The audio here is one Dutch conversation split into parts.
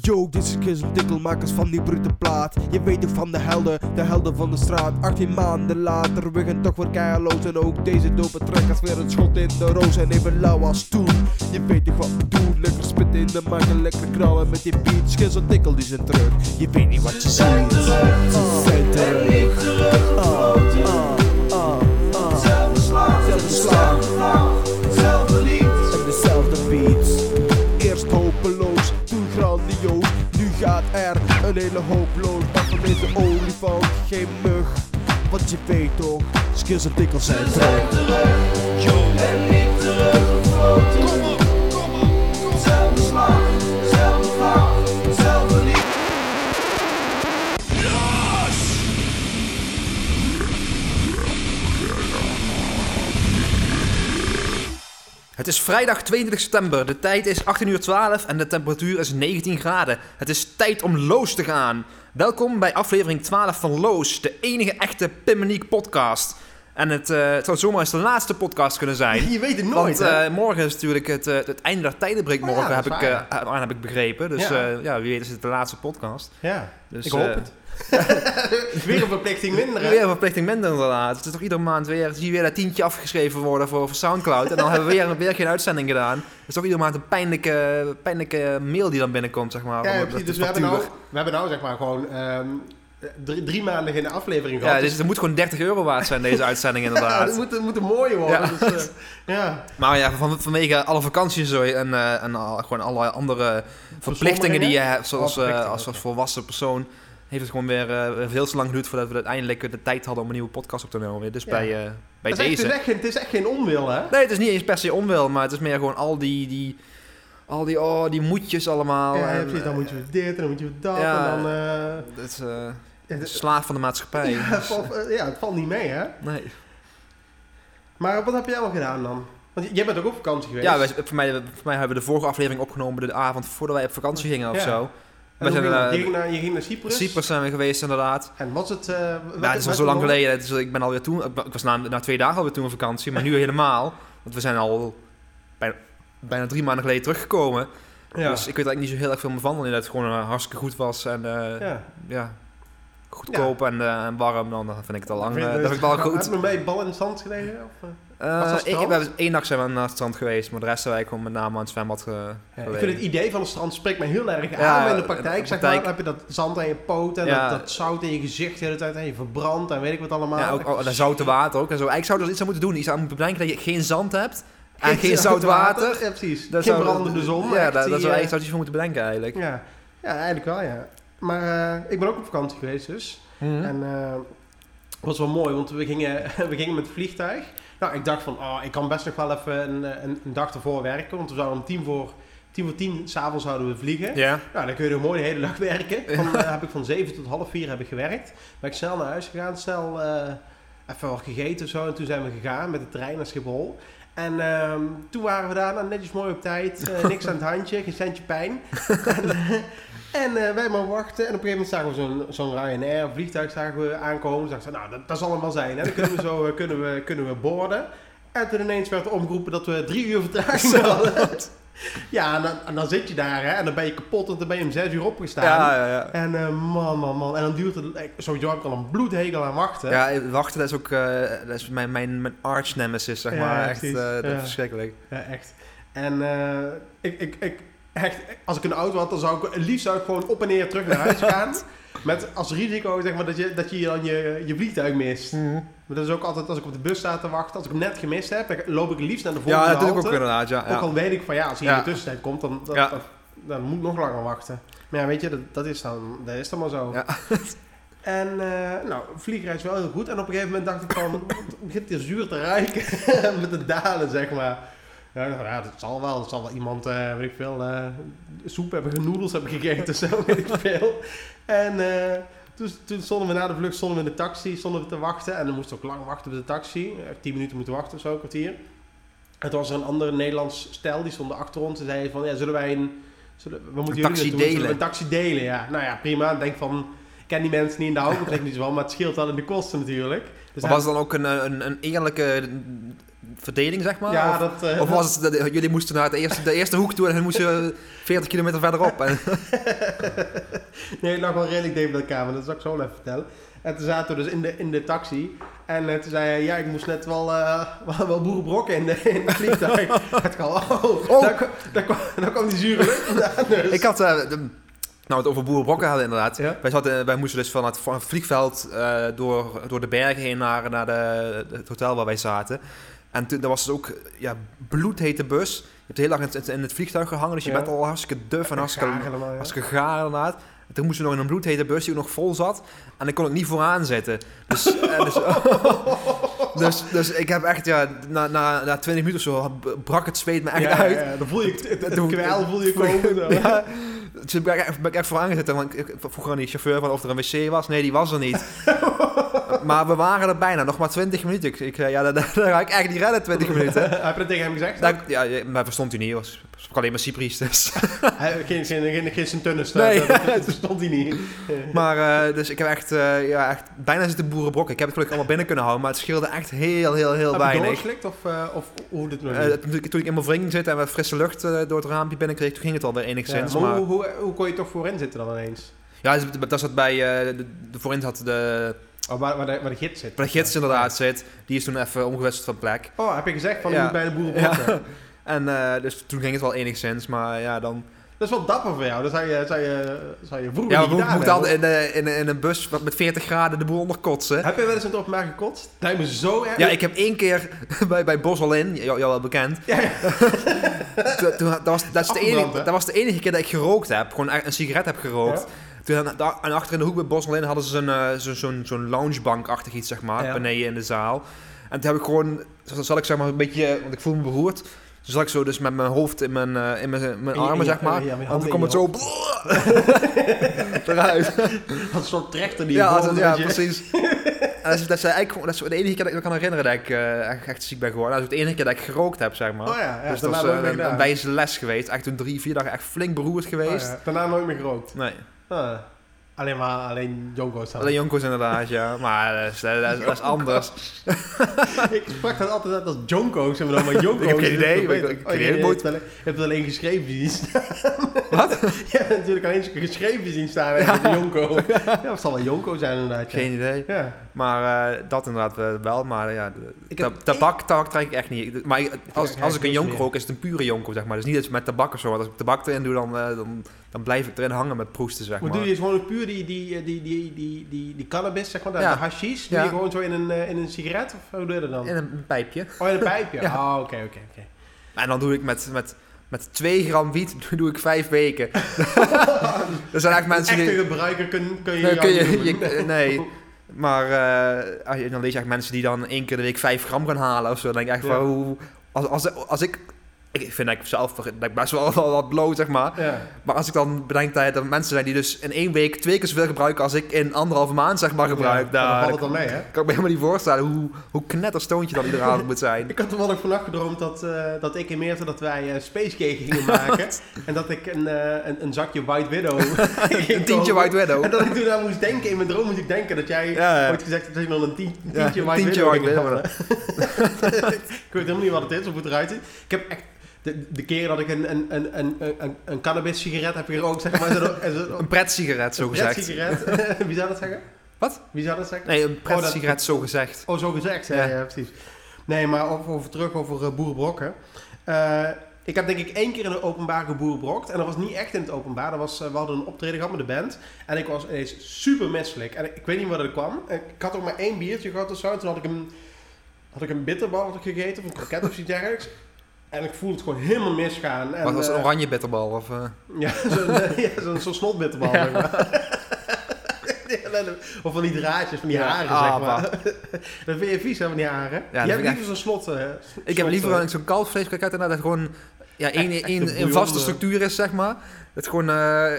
Yo, dit is Kiss Dikkelmakers van die brute plaat. Je weet toch van de helden, de helden van de straat. 18 maanden later, we gaan toch weer keihardloos. En ook deze dope als weer een schot in de roos. En even lauw als toen. Je weet toch wat we doen. Lekker spitten in de mic en lekker knallen met die beat. Kiss Dikkel die zijn terug. Je weet niet wat je ziet. Zijn terug. Ah, ah, een hele hoop los. Maar van deze olifant geen mug. Want je weet toch, skills en dikkels zijn terug. En niet teruggefloten. Zelfde Het is vrijdag 22 september. De tijd is 18 uur 12 en de temperatuur is 19 graden. Het is tijd om Loos te gaan. Welkom bij aflevering 12 van Loos, de enige echte Pimmeniek podcast. En het, eh, het zou zomaar eens de laatste podcast kunnen zijn. Je weet het nooit, Want eh, morgen is natuurlijk het, eh, het einde der tijdenbreek Oh ja, morgen, heb, ik, aan heb ik begrepen. Dus Ja. ja. wie weet is het de laatste podcast. ja, Dus, ik hoop het. Weer een verplichting minder, hè? Weer een verplichting minder inderdaad. Het is toch iedere maand weer, zie je weer dat tientje afgeschreven worden voor, voor Soundcloud. En dan hebben we weer, weer geen uitzending gedaan. Het is toch iedere maand een pijnlijke, pijnlijke mail die dan binnenkomt, zeg maar. Ja, ja, precies. Dus we hebben, nou, we hebben nou zeg maar gewoon ehm, drie, drie maanden geen aflevering Ja, gehad. dus het moet gewoon 30 euro waard zijn, deze uitzending ja, inderdaad. dat moet, moet een mooie worden. Ja. Dus, eh, ja. Maar ja, van, vanwege alle vakanties zo en, eh, en gewoon allerlei andere verplichtingen die je hebt, zoals Oh, eh, als, als volwassen persoon, heeft het gewoon weer eh, veel te lang geduurd voordat we uiteindelijk de tijd hadden om een nieuwe podcast op te nemen. weer. Dus Ja. bij, eh, bij Het, is echt, deze. het, is echt, geen- het is echt geen onwil, hè? Nee, het is niet eens per se onwil, maar het is meer gewoon al die, die, al die, oh, die moedjes allemaal. Ja, en, precies, dan eh, moet je dit en dan moet je dat ja, en dan... eh, Het is eh, het- slaaf van de maatschappij. ja, het valt, eh, ja, het valt niet mee, hè? Nee. Maar wat heb jij allemaal gedaan dan? Want jij bent ook op vakantie geweest. Ja, wij, voor, mij, voor mij hebben we de vorige aflevering opgenomen de avond voordat wij op vakantie gingen of Ja. zo. Hoe zijn, ging dat? eh, je, ging naar, je ging naar Cyprus. Cyprus zijn we geweest inderdaad. En was het... Ja, wat- het is al zo lang geleden. Het is, ik ben alweer toen, ik was na, na twee dagen alweer toen op vakantie, maar nu helemaal. Want we zijn al bijna, bijna drie maanden geleden teruggekomen. Ja. Dus ik weet eigenlijk niet zo heel erg veel meer van. Alleen dat het gewoon eh, hartstikke goed was en ja. ja. goedkoop en, en warm. Dan vind ik het al lang. Dat vind ik wel Heb goed. je bij bal in het zand gelegen? Of, Was dat ik, we hebben één dag zijn we naar het strand geweest, maar de rest zijn wij gewoon met name aan het zwembad ge, Ja, ik vind het idee van het strand spreekt me heel erg Ja, aan. Maar in de de praktijk, zeg maar, heb je dat zand aan je poot en Ja. dat, dat zout in je gezicht de hele tijd en je verbrandt en weet ik wat allemaal. Ja, ook oh, dat zoute water ook. En zo. Eigenlijk zou er iets aan moeten doen. Iets aan moeten bedenken dat je geen zand hebt en geen zout water. Ja, precies. Dat geen brandende zon. Ja, dat, zou eigenlijk zou iets van moeten bedenken eigenlijk. ja. ja, eigenlijk wel, ja. Maar eh, ik ben ook op vakantie geweest dus. Mhm. En het was wel mooi, want we gingen, we gingen met het vliegtuig. Nou, ik dacht van, oh, ik kan best nog wel even een, een, een dag ervoor werken. Want we zouden om tien voor tien, voor tien s'avonds zouden we vliegen. Ja. Nou, dan kun je er mooi de hele dag werken. Van, eh, heb ik van 7 tot half 4 heb ik gewerkt. Ben ik snel naar huis gegaan, snel eh, even wat gegeten of zo. En toen zijn we gegaan met de trein naar Schiphol. En ehm, toen waren we daar nou, netjes mooi op tijd. eh, niks aan het handje, geen centje pijn. en en eh, wij maar wachten. En op een gegeven moment zagen we zo'n zo'n Ryanair vliegtuig zagen we aankomen. Dachten we, nou, dat, dat zal hem wel zijn. Hè? Dan kunnen we zo eh, kunnen we, kunnen we boorden. En toen ineens werd er omgeroepen dat we drie uur vertraging hadden. Ja, en dan, en dan zit je daar hè, en dan ben je kapot, want dan ben je om zes uur opgestaan. Ja, ja, ja. En eh, man, man, man. En dan duurt het... Sowieso heb ik al een bloedhegel aan wachten. Ja, wachten dat is ook dat is mijn, mijn, mijn arch nemesis, zeg maar. Echt dat is verschrikkelijk. Ja, echt. En ik, ik, ik, echt, als ik een auto had, dan zou ik liefst zou ik gewoon op en neer terug naar huis gaan. Met als risico zeg maar, dat, je, dat je dan je, je vliegtuig mist. Maar dat is ook altijd als ik op de bus sta te wachten. Als ik hem net gemist heb, dan loop ik liefst naar de volgende Ja, dat doe ik ook inderdaad, ja. Ook al weet ik van ja, als hij Ja. in de tussentijd komt, dan, Ja. dan moet ik nog langer wachten. Maar ja, weet je, dat, dat, is, dan, dat is dan maar zo. Ja. En uh, nou, vliegreis wel heel goed. En op een gegeven moment dacht ik van, het begint hier zuur te ruiken met de dalen, zeg maar. Ja, ik dat zal wel. Dat zal wel iemand, eh weet ik veel, eh, soep hebben, noedels hebben gegeten, zo weet ik veel. En eh, toen, toen stonden we na de vlucht stonden we in de taxi, stonden we te wachten. En dan moesten we ook lang wachten op de taxi. Tien minuten moeten wachten of zo, een kwartier. Toen was er een ander Nederlands stel, die stonden achter ons. En zei van, ja, zullen wij een... Zullen, we moeten jullie taxi naartoe? Zullen we delen? Een taxi delen, ja. Nou ja, prima. Ik denk van, ik ken die mensen niet in de auto, dat niet zo wel, maar het scheelt wel in de kosten natuurlijk. Dus Maar was het dan ook een, een, een eerlijke verdeling, zeg maar? ja, of, dat... eh, of was het, dat jullie moesten naar de eerste, de eerste hoek toe en moesten 40 kilometer verderop? En, Nee, het lag wel redelijk dicht bij elkaar, maar dat zal ik zo wel even vertellen. En toen zaten we dus in de, in de taxi. En eh, toen zei hij, ja, ik moest net wel, eh wel, wel boerenbrokken in, de, in het vliegtuig. ik al, oh, Oh. Daar, kwam- daar, kwam, daar kwam die zure lucht vandaan. Dus. ik had... de- nou, het over boerenbrokken hadden inderdaad. Ja. Wij, zaten, wij moesten dus van het, van het vliegveld eh, door, door de bergen heen naar, naar de, het hotel waar wij zaten. En toen dat was het ook ja, bloedhete bus. Je hebt heel lang in het, in het vliegtuig gehangen, dus je Ja. bent al hartstikke duf en hartstikke, Gaar helemaal, ja. hartstikke gaar inderdaad. En toen moesten we nog in een bloedhete bus die ook nog vol zat. En ik kon ook niet vooraan zitten. Dus, eh, dus, dus, dus ik heb echt, ja, na, na, na 20 minuten of zo brak het zweet me echt ja, uit. Ja, dan voel je het, het, het Toen- kwijl voel je komen. Ja, dus ben ik, echt- ben ik echt vooraan gezeten. Want ik vroeg aan die chauffeur van of er een wc was. Nee, die was er niet. maar we waren er bijna, nog maar 20 minuten. Ik, ik zei, ja, dat, dat ga ik echt niet redden, 20 minuten. Heb je dat tegen hem gezegd? Dat, ja, ja, maar verstond hij niet. Was, sprak alleen maar. Dus. Hij, geen, geen, geen, geen Sint-Tunis, Nee. dat, dat verstond hij niet. Maar eh, dus ik heb echt, eh, ja, echt bijna zitten boerenbrokken. Ik heb het gelukkig allemaal binnen kunnen houden. Maar het scheelde echt heel, heel, heel Heb je weinig. doorgeslikt of, eh, of hoe dit nog Eh, toen, ik- toen ik in mijn wring zit en we frisse lucht eh, door het raampje binnenkreeg, toen ging het alweer ja, enigszins. maar maar, hoe, hoe, hoe kon je toch voorin zitten dan ineens? ja, dus dat zat bij, eh, de, de voorin had de, Oh, waar, waar, de, waar de gids zit. waar de gids inderdaad zit. Die is toen even omgewisseld van plek. Oh, heb je gezegd van Ja. je moet bij de boerenbrokken? En eh, dus toen ging het wel enigszins, maar ja, dan... Dat is wel dapper voor jou. Dat zou je, zou je, zou je vroeger Ja, we moeten in, in, in een bus wat met 40 graden de boel onder kotsen. Heb je wel eens in het openbaar gekotst? Lijkt me zo erg. Ja, ik heb één keer bij, bij Bosolin, jou, jou wel bekend. Ja, ja. Toen, toen- dat, was, dat, is de enige, dat was de enige keer dat ik gerookt heb. Gewoon een sigaret heb gerookt. Ja. Toen, en achter in de hoek bij Bosolin hadden ze zo'n eh, zo, zo'n zo'n loungebank-achtig iets, zeg maar, Ja. beneden in de zaal. En toen heb ik gewoon, zo zal ik zeg maar een beetje, want ik voel me beroerd. Toen zat ik zo dus met mijn hoofd in mijn, eh, in mijn, mijn armen, zeg maar. ja, dan komt het zo eruit. Een soort trechter die Ja, het- ja precies. En dat, is, dat, is eigenlijk, gewoon- dat is de enige keer dat ik me kan herinneren dat ik eh, echt, echt ziek ben geworden. Dat is de enige keer dat ik gerookt heb, zeg maar. Oh ja, ja dus dat was nooit eh, een, een wijze les geweest. Echt toen drie, vier dagen echt flink beroerd Oh geweest. ja, Daarna nooit meer gerookt. Nee, Ah. Alleen maar alleen Jonko's dan. alleen Jonkos inderdaad, ja. Maar dat is, dat is, dat is anders. ik sprak dat altijd uit als Jonko's. En dan maar Jonko's. Ik heb geen idee, ik- ik- Oh, je, moet- hebt hebt het alleen geschreven zien staan. Wat? Je hebt natuurlijk alleen geschreven zien staan. Ja. Jonko. Ja, het zal wel Jonko zijn inderdaad. ja. Geen idee. Ja. Maar eh, dat inderdaad eh, wel. Maar ja, Ik heb- tabak, tabak trek ik echt niet. Maar als, Ja, als ik een meer. rook, is het een pure jonko, zeg maar. Dus niet dat met tabak of zo. Want als ik tabak erin doe, dan, eh, dan, dan blijf ik erin hangen met proesten, zeg Maar maar. doe je gewoon puur die, die, die, die, die, die, die cannabis, zeg maar, de, Ja. de hashish, doe Ja. je gewoon zo in een, eh, in een sigaret? Of hoe doe je dat dan? In een pijpje. Oh, in een pijpje? Ja. Oh, oké, oké, oké. En dan doe ik met, met, met 2 gram wiet doe ik 5 weken. er zijn echt mensen Echte die... gebruiker kun, kun je Nee, kun je, je- nee. Maar eh, je- dan lees je echt mensen die dan één keer de week 5 gram gaan halen of zo. Dan denk ik echt Ja. van hoe... Als, als, als ik... Ik vind dat ik zelf dat ik best wel wel wat bloot, zeg maar. Ja. Maar als ik dan bedenk dat er mensen zijn die dus in één week twee keer zoveel gebruiken als ik in anderhalve maand, zeg maar, gebruik. Ja, dan daar valt het dan mee, hè? kan ik me helemaal niet voorstellen hoe, hoe knetterstoontje je dan iedere avond moet zijn. Ik had toevallig vannacht gedroomd dat, eh, dat ik en Meerte dat wij eh, Space Cake gingen maken. en dat ik een, eh, een, een zakje White Widow Een tientje. White Widow. En dat ik toen aan moest denken, in mijn droom moest ik denken dat jij Ja, ooit gezegd hebt dat je dan een tientje White tientje Widow White Widow. ik weet helemaal niet wat het is of hoe het eruit ziet. Ik heb echt... De, de keer dat ik een, een, een, een, een, een cannabis sigaret heb gerookt, zeg maar, is Een pret-sigaret, zo een gezegd. sigaret. Wie zou dat zeggen? Wat? Wie zou dat zeggen? Nee, een Oh, dat- pret-sigaret, zo gezegd. Oh, zo gezegd. Ja, Ja. ja precies. Nee, maar over, over terug over uh, boerenbrokken. Eh, ik heb denk ik één keer in een openbaar geboerenbrokt. En dat was niet echt in het openbaar. Dat was, eh, we hadden een optreden gehad met de band. En ik was ineens super misselijk. En ik, ik weet niet waar dat kwam. Ik had ook maar één biertje gehad of zo. En toen had ik een, had ik een bitterbal had ik gegeten. Of een kroket of iets dergelijks. En ik voelde het gewoon helemaal misgaan. En, Wat was het, eh, een oranje bitterbal? Of, eh? ja, zo'n ja, snotbitterbal. Ja. zeg maar. of van die draadjes, van die Ja, haren, ah, zeg maar. dat vind je vies, hè, van die haren? dat je hebt liever zo'n slot... Ik heb liever een- zo'n kalfsvleeskroket inderdaad, dat gewoon ja, één, één, een vaste structuur is, zeg maar. Dat gewoon eh,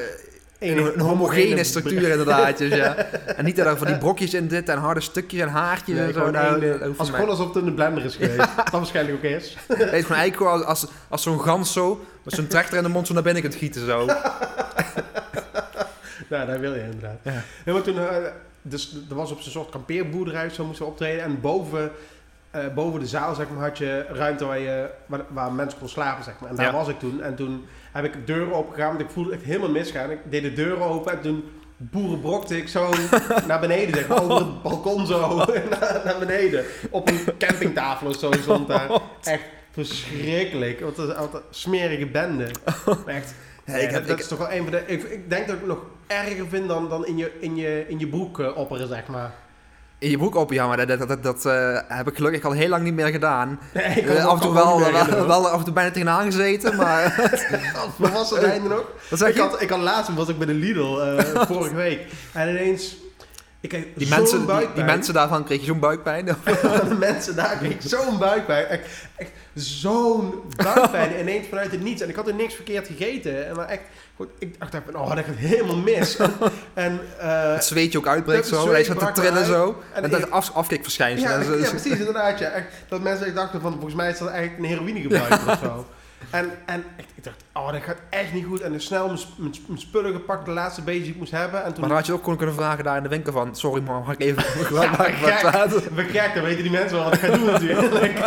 een, een, een homogene structuur inderdaad. Dus, ja. En niet dat er van die brokjes in zitten en harde stukjes en haartjes Nee, en zo. gewoon Nou, hoeft als, gewoon alsof het in de blender is geweest. Dat waarschijnlijk ook is. Het is gewoon eigenlijk als, als zo'n gans zo, met zo'n trechter in de mond zo naar binnen kunt gieten zo. nou, dat wil je inderdaad. Ja. Maar toen, eh, dus er was op zo'n soort kampeerboerderij, zo moesten we optreden. En boven eh, boven de zaal zeg maar, had je ruimte waar, je, waar, waar mensen kon slapen. Zeg maar. En daar Ja. was ik toen. En toen heb ik deuren opengegaan, want ik voelde het echt helemaal misgaan. Ik deed de deuren open en toen boerenbrokte ik zo naar beneden, zeg maar, over het balkon zo naar, naar beneden. Op een campingtafel of zo stond daar. Echt verschrikkelijk. Wat een, wat een smerige bende. Echt. Ja, ik heb- dat, ik- is toch wel een van de. Ik, ik denk dat ik het nog erger vind dan, dan in, je, in, je, in je broek eh, opperen, zeg maar. In je broek maar dat, dat, dat, dat, eh, heb ik gelukkig al heel lang niet meer gedaan. Nee, Eh, af en toe wel, wel, af en toe bijna tegenaan gezeten, maar... Wat was het einde nog? Ik je? had, ik had laatst, was ik bij de Lidl eh, vorige week. En ineens. Ik kreeg Die mensen, die, mensen daarvan kreeg je zo'n buikpijn. de mensen daar kreeg ik zo'n buikpijn. Echt, echt zo'n buikpijn ineens vanuit het niets. En ik had er niks verkeerd gegeten. En maar echt, goed, ik dacht van, oh, dat gaat helemaal mis. En, eh, Het zweetje ook uitbreekt zo, hij staat te trillen zo. En En dat ik- af, afkikverschijnsel. ja, precies, inderdaad. Ja. Echt, dat mensen dachten van, volgens mij is dat eigenlijk een heroïnegebruiker of zo. En, en echt, ik dacht, oh, dat gaat echt niet goed. En ik snel mijn, sp- mijn, sp- mijn spullen gepakt, de laatste beetje die ik moest hebben. En toen Maar dan had je ook gewoon kunnen vragen daar in de winkel van... Sorry man, mag ik even Ja, wat gek. wat We gek, dan weten die mensen wel wat ik ga doen natuurlijk.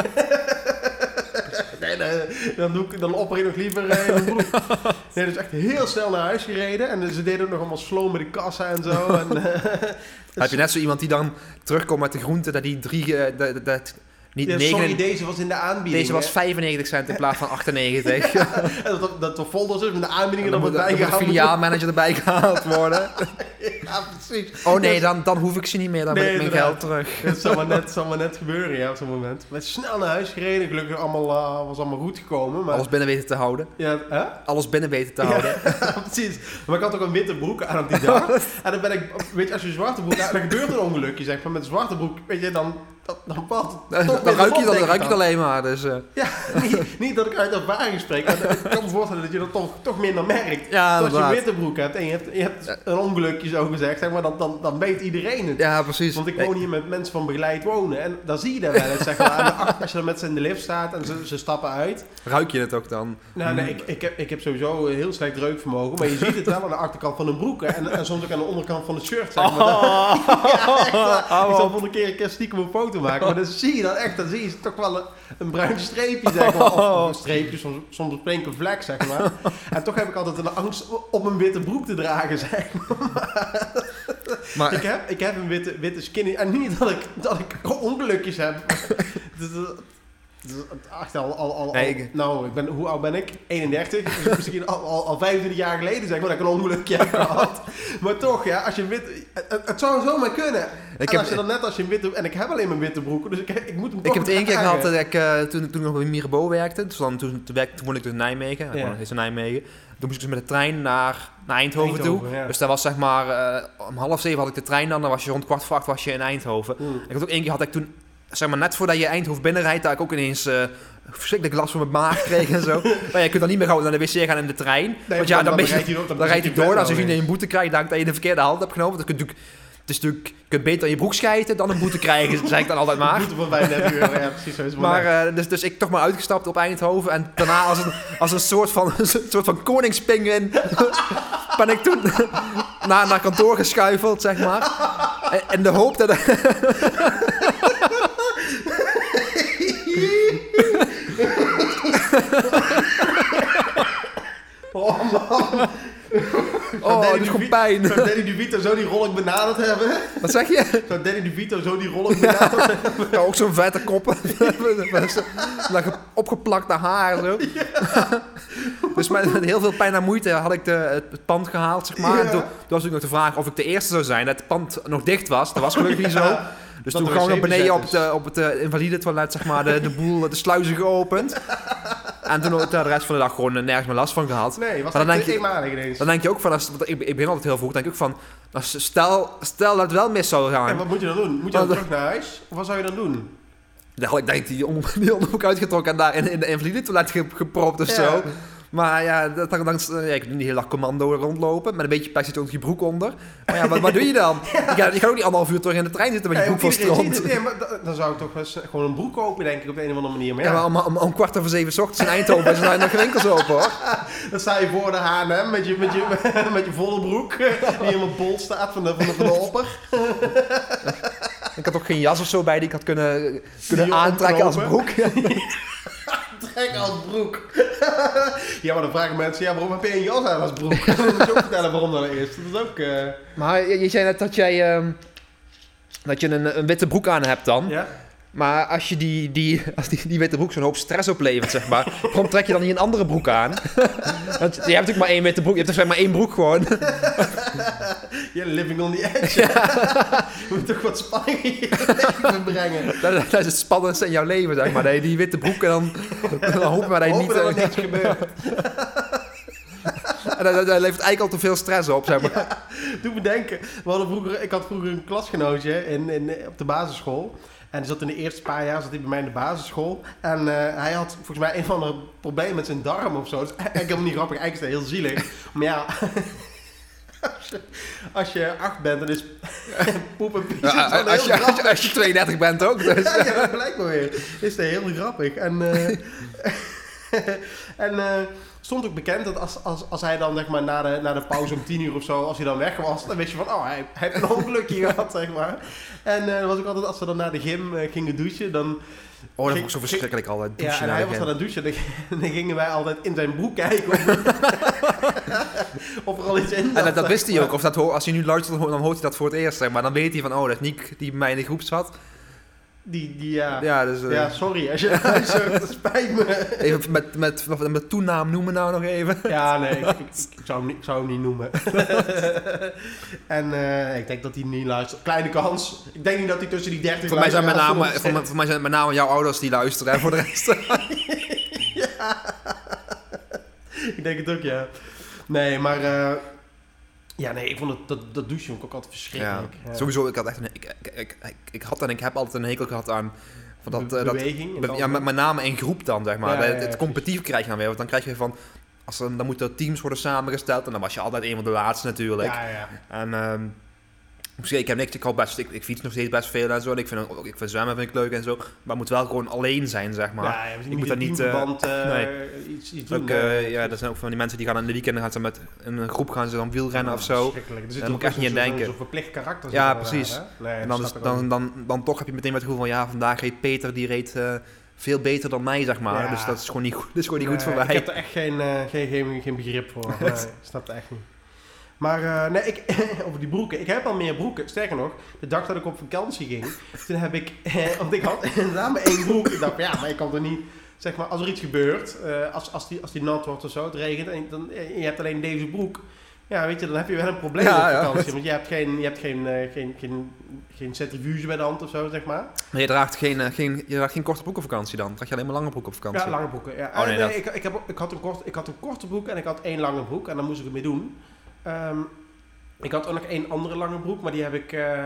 Nee, nee, dan, doe ik, dan opper ik nog liever eh, in mijn broek. Nee, dus echt heel snel naar huis gereden. En ze deden ook nog allemaal slow met de kassa en zo. En, eh, Heb je net zo iemand die dan terugkomt met de groente... dat die drie... eh, dat, dat, niet ja, sorry, deze was in de aanbieding. deze was hè. 95 cent in plaats van 98. En dat, dat, er folders is met de aanbiedingen dan dan moet, de bijgehouden. filiaalmanager erbij gehaald worden. Ja, precies. Oh nee, dan, dan hoef ik ze niet meer. Dan Nee, ik mijn inderdaad. geld terug. Het zal maar net, zal maar net gebeuren, ja, op zo'n moment. We zijn snel naar huis gereden. Gelukkig allemaal, eh, was allemaal goed gekomen. Maar, Alles binnen weten te houden. ja, hè? Alles binnen weten te houden. Ja, precies. Maar ik had ook een witte broek aan op die dag. en dan ben ik, weet je, als je een zwarte broek aan, dan gebeurt een ongelukje, zeg maar. Met een zwarte broek, weet je, dan, dan, dan valt het Dan, ruik je, dan ruik ik je het alleen maar. Dus, eh, Ja, niet, niet dat ik uit ervaring spreek, maar ik kan me voorstellen dat je dat toch, toch minder merkt. ja, als je witte broek hebt en je hebt, je hebt een ongelukje zo gezegd, zeg maar, dan, dan, dan weet iedereen het. Ja, precies. Want ik woon hier met mensen van begeleid wonen en dan zie je dat wel eens, zeg maar. als je dan met ze in de lift staat en ze, ze stappen uit. Ruik je het ook dan? Nou, nee, ik, ik, heb, ik heb sowieso een heel slecht reukvermogen, maar je ziet het wel aan de achterkant van een broek en, en soms ook aan de onderkant van het shirt, zeg maar. Oh. Ja, echt. Hou ik zal volgende keer een keer stiekem een foto maken, maar dan zie je dan echt, dan zie je toch wel een, een bruin streepje, zeg maar. Of, of een streepje, soms, soms een flinke vlek, zeg maar. En toch heb ik altijd een angst om een witte broek te dragen, zeg maar. Maar Ik heb, ik heb een witte, witte skinny. En niet dat ik, dat ik ongelukjes heb. Echt al, al, al, Nee, al- ik- nou, ik ben, hoe oud ben ik? 31. Dus misschien al, al, al 25 jaar geleden zeg maar dat ik een ongelukje heb gehad. Maar toch, ja, als je witte... Het, het zou zomaar kunnen. Ik en heb- je dan net als je een witte... En ik heb alleen mijn witte broeken, dus ik, ik moet hem ik heb het één keer gehad dat ik, eh, toen, toen ik nog bij Mirabeau werkte. Dus dan, toen, toen, werkte, toen woonde ik dus in Nijmegen. Ik Ja. nog in Nijmegen. Toen moest ik dus met de trein naar, naar Eindhoven, Eindhoven, toe. ja. Dus dat was zeg maar... eh, om half zeven had ik de trein dan. Dan was je rond kwart voor acht was je in Eindhoven. Hmm. Ik had ook één keer had ik toen... Zeg maar net voordat je Eindhoven binnenrijdt, dat ik ook ineens eh, verschrikkelijk last van mijn maag kreeg en zo. maar je kunt dan niet meer gauw naar de wc gaan in de trein. Nee, want ja, dan, ben je- rijdt hij door. dan rijdt hij door. Dan Als je een boete krijgt, dan dat je de verkeerde hand hebt genomen. Dat kun je natuurlijk, het is natuurlijk, je kunt beter in je broek schijten dan een boete krijgen, zeg ik dan altijd maar. Boete van 35 euro, ja precies zo Maar eh, dus, dus ik toch maar uitgestapt op Eindhoven. En daarna als een, als een soort van, een soort van koningspinguin ben ik toen naar, naar kantoor geschuifeld, zeg maar. En de hoop dat... Oh man. Oh, Danny dat is gewoon pijn. Zou Danny DeVito zo die rolling benaderd hebben? Wat zeg je? Zou Danny DeVito zo die rolling benaderd hebben? Ja, ook zo'n vette koppen. Met opgeplakte haar zo. dus met, met heel veel pijn en moeite had ik de, het, het pand gehaald, zeg maar. Ja. En toen, toen was natuurlijk nog de vraag of ik de eerste zou zijn. Dat het pand nog dicht was. Dat was gelukkig niet zo. Ja. Dus Dat toen gewoon naar beneden op, de, op het eh, invalide toilet, zeg maar, de, de boel, de sluizen geopend. En toen ook de rest van de dag gewoon nergens meer last van gehad. Nee, was Maar dan dat denk je- eenmalig ineens. Dan denk je ook van, als, want ik, ik begin altijd heel vroeg, denk ik ook van, als, stel, stel dat het wel mis zou gaan. En wat moet je dan doen? Moet je dan terug naar huis? Of wat zou je dan doen? Had ik denk die, om, die onderbroek uitgetrokken en daar in, in de invalide toilet ge- gepropt of Ja. zo. Maar ja, dat, dan, dan, ja, ik doe niet heel dag commando rondlopen. Met een beetje plastic onder je broek onder. Maar ja, wat, wat doe je dan? Gaat, je gaat ook niet anderhalf uur terug in de trein zitten met je broek ziet het. Nee, maar da- dan zou ik toch eens gewoon een broek kopen, denk ik, op de een of andere manier. Maar Ja, ja, maar om, om, om kwart over zeven 's ochtends in Eindhoven is er nog geen winkels open hoor. dan sta je voor de H&M met je, met je, met je volle broek, die helemaal bol staat van de, van de, van de opper. had ook geen jas of zo bij die ik had kunnen, kunnen Die aantrekken als broek. Trek als broek. ja, maar dan vragen mensen, ja, waarom heb je een jas aan als broek? dan moet je ook vertellen waarom dan eerst. Dat is ook... eh, Maar je, je zei net dat jij ehm, dat je een, een witte broek aan hebt dan. ja? Maar als je die, die, als die, die witte broek zo'n hoop stress oplevert, zeg maar, waarom trek je dan niet een andere broek aan? Want je hebt natuurlijk maar één witte broek, je hebt dus maar één broek gewoon. Ja, living on the edge. je moet toch wat spanning in je leven brengen. Dat, dat is het spannendste in jouw leven, zeg maar. Dat je die witte broek en dan, dan hoop je maar dat je niet... Dat er eh, niks gebeurt. en dat, dat, dat levert eigenlijk al te veel stress op, zeg maar. Doe me denken. We hadden vroeger, ik had vroeger een klasgenootje in, in, op de basisschool. En die zat in de eerste paar jaar zat hij bij mij in de basisschool. En eh, hij had volgens mij een van de probleem met zijn darm of zo. Dat is eigenlijk helemaal niet grappig. Eigenlijk is het heel zielig. Maar ja, als je, als je acht bent, dan is poep en pies Ja, als, heel je, als, je, als je 32 bent ook, dus... Ja, ja, maar weer. Is het heel grappig. En, eh, en eh, stond ook bekend dat als, als, als hij dan zeg maar, na, de, na de pauze om tien uur of zo, als hij dan weg was, dan wist je van, oh, hij, hij heeft een ongelukje gehad, zeg maar. En dan was ook altijd, als we dan naar de gym eh, gingen douchen, dan... Oh, dat Ging- ik zo verschrikkelijk altijd. Ja, douchen en naar hij was aan het douchen en dan, dan gingen wij altijd in zijn broek kijken of, er al iets in En dat, wist hij ook. Of dat, ho- als hij nu luistert, dan hoort hij dat voor het eerst. Zeg maar dan weet hij van, oh, dat is Niek die bij mij in de groep zat. Die, die, ja. Ja, dus... eh, Ja, sorry, als je luistert, dat spijt me. Even met, met, met, met toenaam noemen nou nog even. Ja, nee, ik, ik, ik zou, hem ik zou hem niet noemen. en eh, ik denk dat hij niet luistert. Kleine kans. Ik denk niet dat hij tussen die 30 Voor mij, zijn met name, voor, mij- voor mij zijn met name jouw ouders die luisteren. En voor de rest... Ik denk het ook, ja. Nee, maar... eh, ja, nee, ik vond het, dat, dat douchen vond ik ook altijd verschrikkelijk. Ja. sowieso, ik had echt een... Ik, ik, ik, ik, had en ik heb altijd een hekel gehad aan... Van dat, Be- eh, dat, beweging. be- dan- ja, met, met name in groep dan, zeg maar. Ja, ja, het, ja, het competitief krijg je dan weer. Want dan krijg je van... Als er, dan moeten teams worden samengesteld. En dan was je altijd een van de laatste natuurlijk. Ja, ja. En ehm misschien, ik heb niks, ik hou best, ik, ik fiets nog steeds best veel en zo. En ik vind, ook, ik vind zwemmen vind ik leuk en zo. Maar het moet wel gewoon alleen zijn, zeg maar. ja, je ik moet moet dat niet, eh, uh, nee. iets, iets doen. Ook, eh, eh, ja, er zijn ook van die mensen die gaan in de weekenden gaan ze met in een groep gaan ze dan wielrennen of zo. Zit Daar moet ik echt niet aan denken. Zo'n verplicht karakter. Ja, precies. Nee, En dan, is, ik dan, dan, dan toch heb je meteen met het gevoel van ja, vandaag reed Peter, die reed eh, veel beter dan mij, zeg maar. Ja. Dus dat is gewoon niet, goed- dat is gewoon niet goed voor Ik mij. heb er echt geen, eh, geen, geen, geen begrip voor. Nee, ik snap het echt niet. Maar eh, nee, ik, over die broeken. Ik heb al meer broeken. Sterker nog, de dag dat ik op vakantie ging, toen heb ik, eh, want ik had inderdaad maar één broek. Ik dacht, ja, maar ik kan er niet, zeg maar, als er iets gebeurt, eh, als, als, die, als die nat wordt of zo, het regent, en dan, eh, je hebt alleen deze broek. Ja, weet je, dan heb je wel een probleem Ja, op ja. vakantie. Want je hebt geen, je hebt geen, eh, geen, geen, geen centrifuge bij de hand of zo, zeg maar. Maar je draagt geen, geen, je draagt geen korte broek op vakantie dan. Draag je alleen maar lange broek op vakantie. Ja, lange broeken. Ja. Oh, nee, dat- ik, ik, heb, ik, had een kort, ik had een korte broek en ik had één lange broek. En daar moest ik het mee doen. Ehm, ik had ook nog één andere lange broek, maar die heb ik, eh,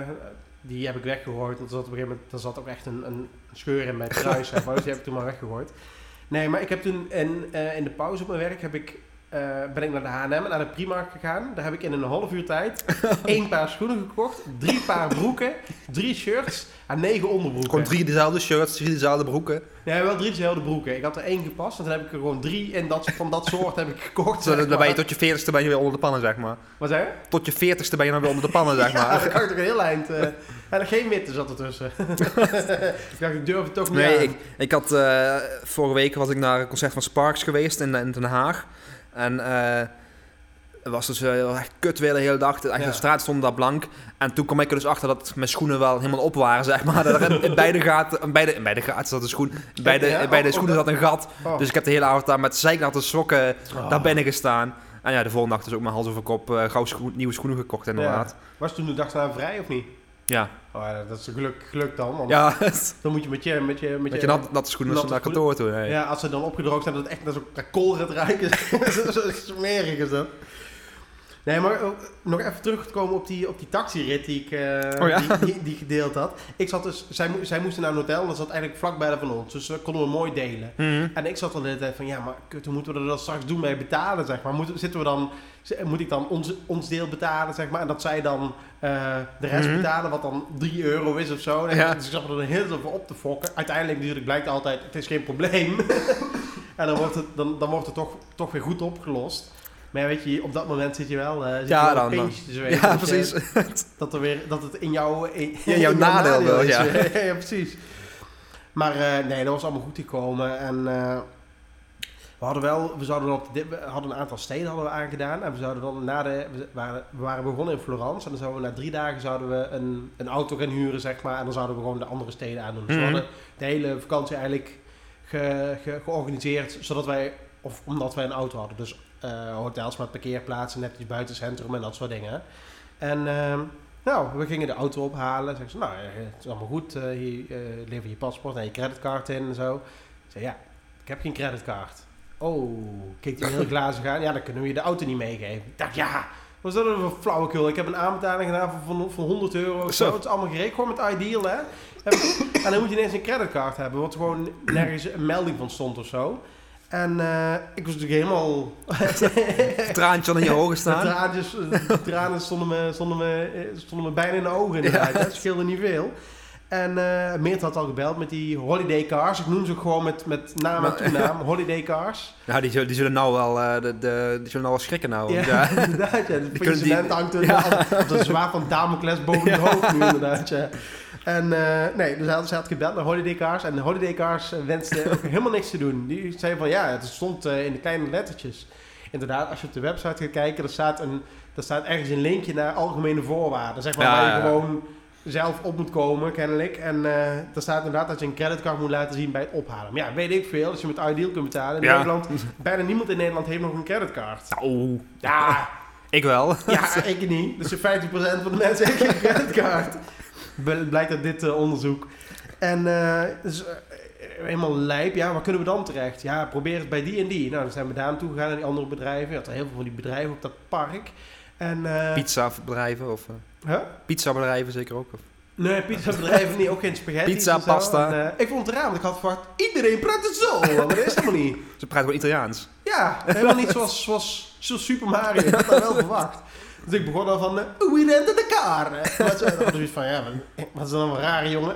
die heb ik weggegooid. Want er zat op een gegeven moment er zat ook echt een, een scheur in mijn kruis. dus die heb ik toen maar weggegooid. Nee, maar ik heb toen in, eh, in de pauze op mijn werk heb ik, eh, ben ik naar de H&M en naar de Primark gegaan. Daar heb ik in een half uur tijd één paar schoenen gekocht, drie paar broeken, drie shirts en negen onderbroeken. Gewoon drie dezelfde shirts, drie dezelfde broeken. Ja, wel drie dezelfde broeken. Ik had er één gepast en toen heb ik er gewoon drie en dat, van dat soort heb ik gekocht. Zo, zeg dan ben je tot je veertigste ben je weer onder de pannen, zeg maar. Wat zei je? Tot je veertigste ben je dan weer onder de pannen, zeg Ja, maar. dan kan ik toch een heel eind... en geen witte zat ertussen. ik dacht, ik durf het toch niet Nee, aan. ik, ik had eh, vorige week was ik naar een concert van Sparks geweest in, in Den Haag. En eh, het was dus eh, echt kut weer de hele dag. De, Ja. de straat stond daar blank. En toen kwam ik er dus achter dat mijn schoenen wel helemaal op waren, zeg maar. Dat er in, in beide gaten, in beide, in beide gaten zat een schoen. Ja, in beide oh, schoenen oh, zat een gat. Oh. Dus ik heb de hele avond daar met zeiknatte sokken Oh. daar binnen gestaan. En ja, de volgende dag dus ook mijn hals over kop eh, gauw schoen- nieuwe schoenen gekocht inderdaad. Was toen de dag daarna vrij of niet? Ja, Oh, ja, dat is geluk, geluk dan. Want ja. dan moet je met je... Met je, met Met je nat, natte schoenen natte naar kantoor toe. Ja, als ze dan opgedroogd zijn, dat het echt naar zo'n gaat ruiken. zo, zo smerig is dat. Nee, maar ook nog even terugkomen op die, op die taxirit die ik eh, Oh ja? die, die, die gedeeld had. Ik zat dus, zij, zij moesten naar een hotel en dat zat eigenlijk vlakbij van ons. Dus dat konden we mooi delen. Mhm. En ik zat al de hele tijd van, ja, maar kut, hoe moeten we er dan straks doen bij betalen, zeg maar? Moeten, zitten we dan, moet ik dan ons, ons deel betalen, zeg maar? En dat zij dan eh, de rest Mhm. betalen, wat dan 3 euro is of zo. En Ja. Dus ik zat er een hele tijd voor op te fokken. Uiteindelijk natuurlijk blijkt altijd, het is geen probleem. en dan wordt het, dan, dan wordt het toch, toch weer goed opgelost. Maar ja, weet je, op dat moment zit je wel, eh zit Ja, je dan- te zweten. Ja, je- precies. dat, er weer, dat het in, jouw in, jouw nadeel is. ja. ja, precies. Maar eh, nee, dat was allemaal goed gekomen. En eh, we hadden wel, we zouden dan, we hadden een aantal steden hadden we aangedaan. En we zouden dan na de, we waren, we waren begonnen in Florence. En dan zouden we na drie dagen zouden we een, een auto gaan huren, zeg maar. En dan zouden we gewoon de andere steden aandoen. Dus we Mhm. hadden de hele vakantie eigenlijk ge, ge- georganiseerd, zodat wij, of omdat wij een auto hadden. Dus eh, hotels met parkeerplaatsen, netjes buiten het centrum en dat soort dingen. En ehm, nou, we gingen de auto ophalen. Zeggen ze, nou, eh, het is allemaal goed. eh, hier lever je paspoort en je creditcard in en zo. Ik zei, ja, ik heb geen creditcard. Oh, keek hij heel glazig aan. Ja, dan kunnen we je de auto niet meegeven. Ik dacht, ja, wat is dat voor flauwekul? Ik heb een aanbetaling gedaan van, van, van 100 euro zo. Het is allemaal geregeld, gewoon met Ideal, hè. En dan moet je ineens een creditcard hebben, wat gewoon nergens een melding van stond of zo. En eh, ik was natuurlijk helemaal... Traantje aan in je ogen De staan. traantjes, de tranen stonden me, stonden, me, stonden me bijna in de ogen inderdaad. Het scheelde niet veel. En eh Meert had al gebeld met die holiday cars. Ik noem ze ook gewoon met, met naam en toenaam. Holiday cars. Nou, die, zullen- die zullen nou wel, eh, de, de, die zullen nou wel schrikken nou. Ja, Ja. inderdaad. Ja. De kunnen die- president hangt er Ja. als een zwaar van Damocles boven de hoofd nu inderdaad. Ja. En eh, nee, dus hij had, ze had gebeld naar Holiday Cars. En de Holiday Cars eh, wenste ook helemaal niks te doen. Die zei van ja, het stond eh, in de kleine lettertjes. Inderdaad, als je op de website gaat kijken, er staat, een, er staat ergens een linkje naar algemene voorwaarden. Zeg maar Ja, waar je gewoon zelf op moet komen, kennelijk. En eh er staat inderdaad dat je een creditcard moet laten zien bij het ophalen. Maar ja, weet ik veel. Als je met Ideal kunt betalen in Ja. Nederland. Bijna niemand in Nederland heeft nog een creditcard. Nou, Ja, ik wel. ja, ik niet. Dus 50% van de mensen heeft geen creditcard. Bl- Blijkt uit dit eh, onderzoek. En eh, dus, eh, helemaal lijp. Ja, waar kunnen we dan terecht? Ja, probeer het bij die en die. Nou, dan zijn we daar naartoe gegaan, naar die andere bedrijven. Je had er heel veel van die bedrijven op dat park. En, eh Pizzabedrijven of... huh? pizzabedrijven zeker ook. Of, Nee, pizzabedrijven niet. Ook geen spaghetti. Pizza, pasta. En, ik vond het raar, want ik had verwacht... Iedereen praat het zo. Maar dat is helemaal niet. ze praten gewoon Italiaans. Ja, helemaal niet zoals, zoals, zoals Super Mario. Ik had dat wel verwacht. Dus ik begon al van, uh, we rented de car. Eh, Wat zoiets van, ja, wat, wat is dat nou een rare jongen?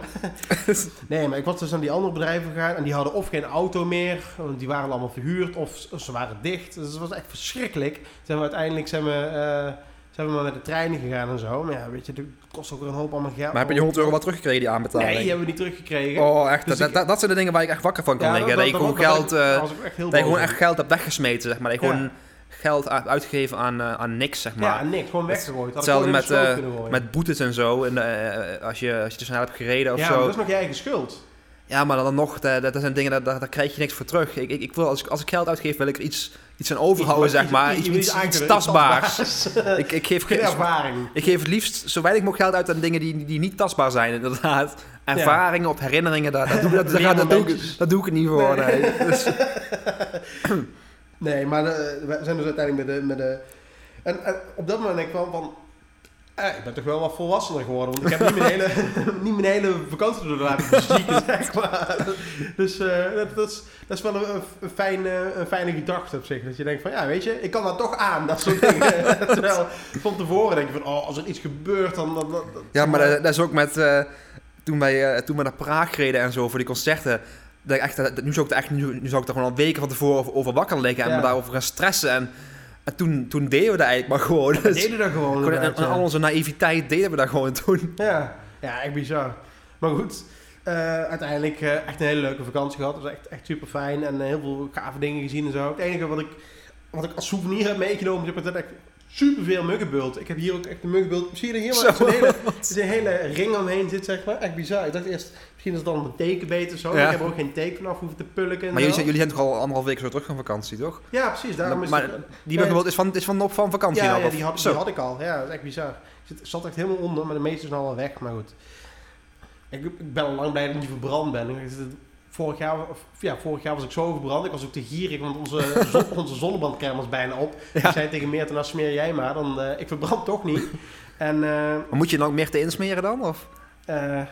nee, maar ik was dus naar die andere bedrijven gegaan en die hadden of geen auto meer, want die waren allemaal verhuurd, of, ze waren dicht. Dus het was echt verschrikkelijk. Zijn we uiteindelijk zijn we, eh, zijn we maar met de treinen gegaan en zo. Maar ja, weet je, het kost ook weer een hoop allemaal geld. Maar heb je die 100 euro wat teruggekregen, die aanbetaling? Nee, die hebben we niet teruggekregen. Oh, echt. Dus dat, ik- dat, dat zijn de dingen waar ik echt wakker van kan Ja, liggen. Dat, je gewoon dat- geld... dat- eh, dat echt dat je gewoon echt geld hebt weggesmeten, zeg maar. Dat je Ja. gewoon geld uitgegeven aan, eh, aan niks, zeg maar. Ja, niks, gewoon weggegooid. Hetzelfde met, gooien. Met boetes en zo. En, eh, als, je, als je te snel hebt gereden of ja, zo. maar dat is nog je eigen schuld. Ja, maar dan nog, dat, dat zijn dingen, daar, daar, daar krijg je niks voor terug. Ik, ik, ik wil, als, ik, als ik geld uitgeef, wil ik er iets, iets aan overhouden, zeg maar. Iets, iets, iets tastbaars. Ik, ik, geef, Geen ervaring. ik geef het liefst zo weinig mogelijk geld uit aan dingen die, die niet tastbaar zijn, inderdaad. Ervaringen op herinneringen, daar, daar, doe, dat, daar, daar, doe ik, daar doe ik het niet voor. Nee. Dus, Nee, maar eh, we zijn dus uiteindelijk met de... Met de en, en op dat moment denk ik wel van... eh, ik ben toch wel wat volwassener geworden. Want ik heb niet mijn hele, niet mijn hele vakantie door laten verzieken, zeg maar. Dus eh, dat, dat, is, dat is wel een, een, fijne, een fijne gedachte op zich. Dat je denkt van, ja, weet je, ik kan dat toch aan, dat soort dingen. Terwijl van tevoren denk je van, oh, als er iets gebeurt, dan... dan, dan ja, maar dat, dat is ook met... toen, wij, toen we naar Praag reden en zo voor die concerten... Dat echt, dat- nu, zou ik er echt, nu, nu zou ik er gewoon al weken van tevoren over, wakker liggen en Ja. me daarover gaan stressen. En, en toen, toen deden we dat eigenlijk maar gewoon. We Dus- deden dat gewoon. Gewoon al onze naïviteit deden we dat gewoon toen. Ja, ja echt bizar. Maar goed, eh, uiteindelijk eh, echt een hele leuke vakantie gehad. Het was echt, echt super fijn en eh, heel veel gave dingen gezien en zo. Het enige wat ik, wat ik als souvenir heb meegenomen, is dat ik super veel muggenbult. Ik heb hier ook echt een muggenbult. Zie je er helemaal Zo. zo'n hele, zo'n hele ring omheen zit, zeg maar. Echt bizar. Ik dacht eerst, misschien is het dan een tekenbeet of zo. Ja. Ik heb er ook geen teken vanaf hoeven te pulken en Maar jullie, zijn- jullie zijn toch al anderhalf week zo terug van vakantie, toch? Ja, precies. Daarom is Maar het... Die bijvoorbeeld is van, is van, op, van vakantie Ja, dan, ja die, had, die had ik al. Ja, dat is echt bizar. Ik zit, zat echt helemaal onder, maar de meeste zijn al wel weg. Maar goed. Ik, ik ben al lang blij dat ik niet verbrand ben. Ik zit- Vorig jaar, of, ja, vorig jaar was ik zo verbrand. Ik was ook te gierig, want onze, zon, onze zonnebandcrème was bijna op. Ja. Ik zei tegen Meert, nou smeer jij maar. Dan, eh, ik verbrand toch niet. En eh, Maar moet je dan ook meer te insmeren dan? Of? eh,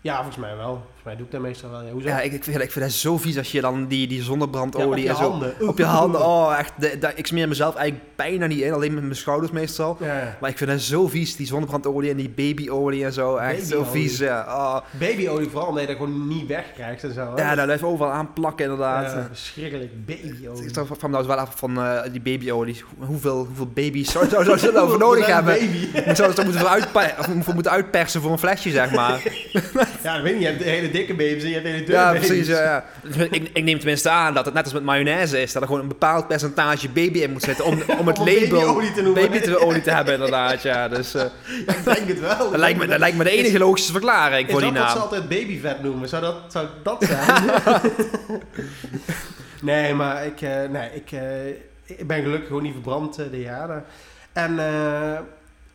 ja, volgens mij wel. Volgens mij doe ik dat meestal wel. Ja, hoezo? Ja, ik, ik, vind, ik vind dat zo vies als je dan die, die Ja, op zonnebrandolie je en zo... handen. Op je handen, oh echt. de- de- ik smeer mezelf eigenlijk bijna niet in, alleen met mijn schouders meestal. Ja. Maar ik vind dat zo vies, die zonnebrandolie en die babyolie en zo. Echt zo Babyolie. vies, ja. Oh. Babyolie vooral, omdat je dat gewoon niet wegkrijgt en zo. hè? Ja, daar blijft overal aan plakken inderdaad. Ja, verschrikkelijk. Babyolie. Ik vraag me nou wel af van eh, die babyolie. Hoeveel, hoeveel baby's zou, zou, zou ze voor nodig hebben? Baby. Ik zou ze moeten, moeten uitpersen voor een flesje, zeg maar. Ja, ik weet niet. Je hebt de hele dikke baby's en je hebt hele dunne ja, baby's. precies. Ja, ja. Ik, ik neem tenminste aan dat het net als met mayonaise is. Dat er gewoon een bepaald percentage baby in moet zitten om, om het Om label babyolie te noemen. babyolie te hebben, inderdaad. Ja, dus eh, Ik denk het wel. dat, lijkt me, dat lijkt me de enige logische verklaring voor die dat wat ze naam. altijd babyvet noemen? Zou dat, zou dat zijn? nee, maar ik, eh, nee, ik, eh, ik ben gelukkig gewoon niet verbrand de jaren. En eh,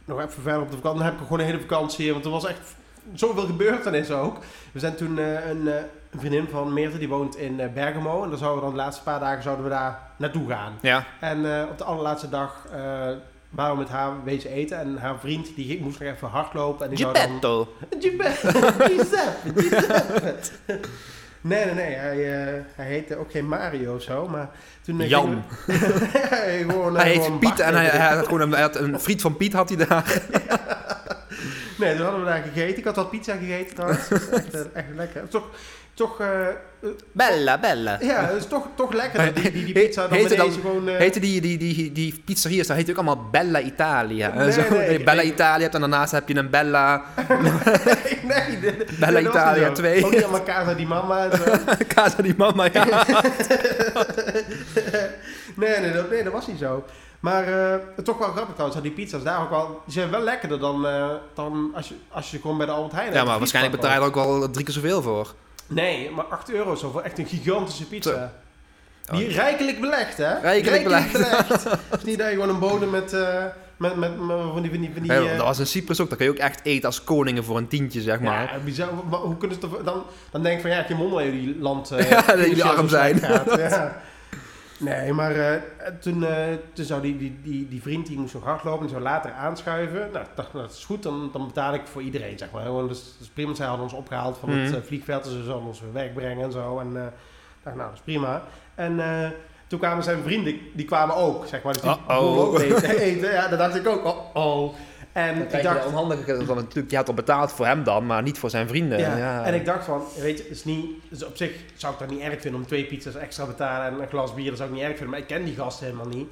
nog even verder op de vakantie. Dan heb ik gewoon een hele vakantie. Want er was echt zoveel gebeurd dan is ook. We zijn toen eh, een, eh, een vriendin van Meerte, die woont in eh, Bergamo. En dan zouden we dan de laatste paar dagen zouden we daar naartoe gaan. Ja, En op de allerlaatste dag waren we met haar wezen eten. En haar vriend die ging- moest nog even hardlopen. En die zou dan... Geppetto. Giuseppe, Giuseppe. Nee, nee, nee. Hij, hij heette ook geen Mario of zo, maar toen... Jan. we- Hij gewoon, Hij gewoon heet Piet en hij, had gewoon een, hij had een vriend van Piet had hij daar. Nee, toen hadden we daar gegeten. Ik had al pizza gegeten trouwens. Echt, eh, echt lekker. Toch, toch, eh, Bella, bella. ja, het is toch, toch lekker die, die, die pizza dan heette dan- gewoon... eh, Heette die, die, die, die pizzeria's, daar heet ook allemaal Bella Italia. Nee, zo, nee, Bella Italia hebt en daarnaast heb je een Bella nee, dit Bella Italia niet zo. 2. Ook niet elkaar, zo die mama. Casa di Mama. Ja. nee, nee, dat, nee, dat was niet zo. Maar eh, toch wel grappig trouwens, die pizza's daar ook wel... Die zijn wel lekkerder dan, eh, dan als, je, als je gewoon bij de Albert Heijn... ja, maar waarschijnlijk betaal je er ook wel drie keer zoveel voor. Nee, maar 8 euro zo voor echt een gigantische pizza. Zo. Die rijkelijk belegd, hè? Rijkelijk belegd. Het is niet dat je gewoon een bodem met... eh, met, met, met van die... Van die, van die Ja, dat was in Cyprus ook, dat kun je ook echt eten als koningen voor een tientje, zeg maar. Ja, bizar. Hoe kunnen ze. Dan, dan denk ik van, ja, geen wonder dat jullie land... eh, Ja, dat jullie arm zijn. gaat. Ja. Nee, maar eh, toen, eh, toen zou die, die, die, die vriend die moest nog hardlopen en zou later aanschuiven. Nou, dacht, nou, dat is goed, dan, dan betaal ik voor iedereen, zeg maar. Gewoon, dus, dus prima, zij hadden ons opgehaald van het Mhm. eh, vliegveld, dus ze zouden ons weer wegbrengen en zo. En dacht, nou, dat is prima. En toen kwamen zijn vrienden, die kwamen ook, zeg maar. Dus die ook eten. Ja, dan dacht ik ook, oh, oh. En ik dacht, onhandige, want natuurlijk, die had al betaald voor hem dan, maar niet voor zijn vrienden. ja. Ja. En ik dacht van, weet je, het is niet, dus op zich zou ik dat niet erg vinden om twee pizza's extra te betalen en een glas bier, dat zou ik niet erg vinden, maar ik ken die gasten helemaal niet.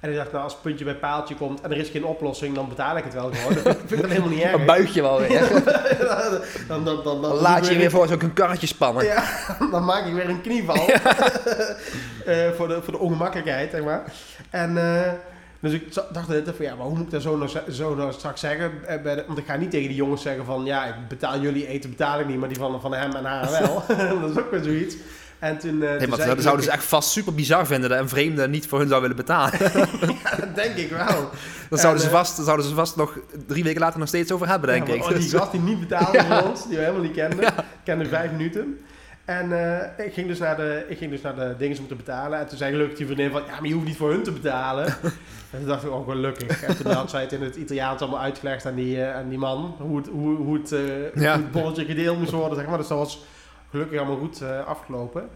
En ik dacht, nou, als het puntje bij paaltje komt en er is geen oplossing, dan betaal ik het wel gewoon. Dat vind, ik dan helemaal niet erg. Een buigje wel weer. dan, dan, dan, dan, Dan laat je weer voor zo'n karretje spannen. Ja, dan maak ik weer een knieval. Eh, voor, de, voor de ongemakkelijkheid, zeg maar. En eh, dus ik dacht net van, ja, maar hoe moet ik dat zo nou, zo nou straks zeggen? Eh, want ik ga niet tegen die jongens zeggen van, ja, ik betaal jullie eten, betaal ik niet, maar die van, van hem en haar wel. dat is ook weer zoiets. En toen, eh Nee, toen maar dat zouden ze echt vast super bizar vinden dat een vreemde niet voor hun zou willen betalen. Ja, denk ik wel. Dan zouden, ze eh, vast, dan zouden ze vast nog drie weken later nog steeds over hebben, denk Ja, ik. oh, die gast die niet betaalde voor ons, die we helemaal niet kenden. Kende vijf minuten. En eh, ik, ging dus naar de, ik ging dus naar de dingen om te betalen. En toen zei gelukkig die vriendin van, ja, maar je hoeft niet voor hun te betalen. en toen dacht ik, ook gelukkig. En toen had zij het in het Italiaans allemaal uitgelegd aan die, eh, aan die man. Hoe het, hoe, hoe, het, eh, Ja. hoe het bolletje gedeeld moest worden, zeg maar. Dus dat was gelukkig allemaal goed afgelopen.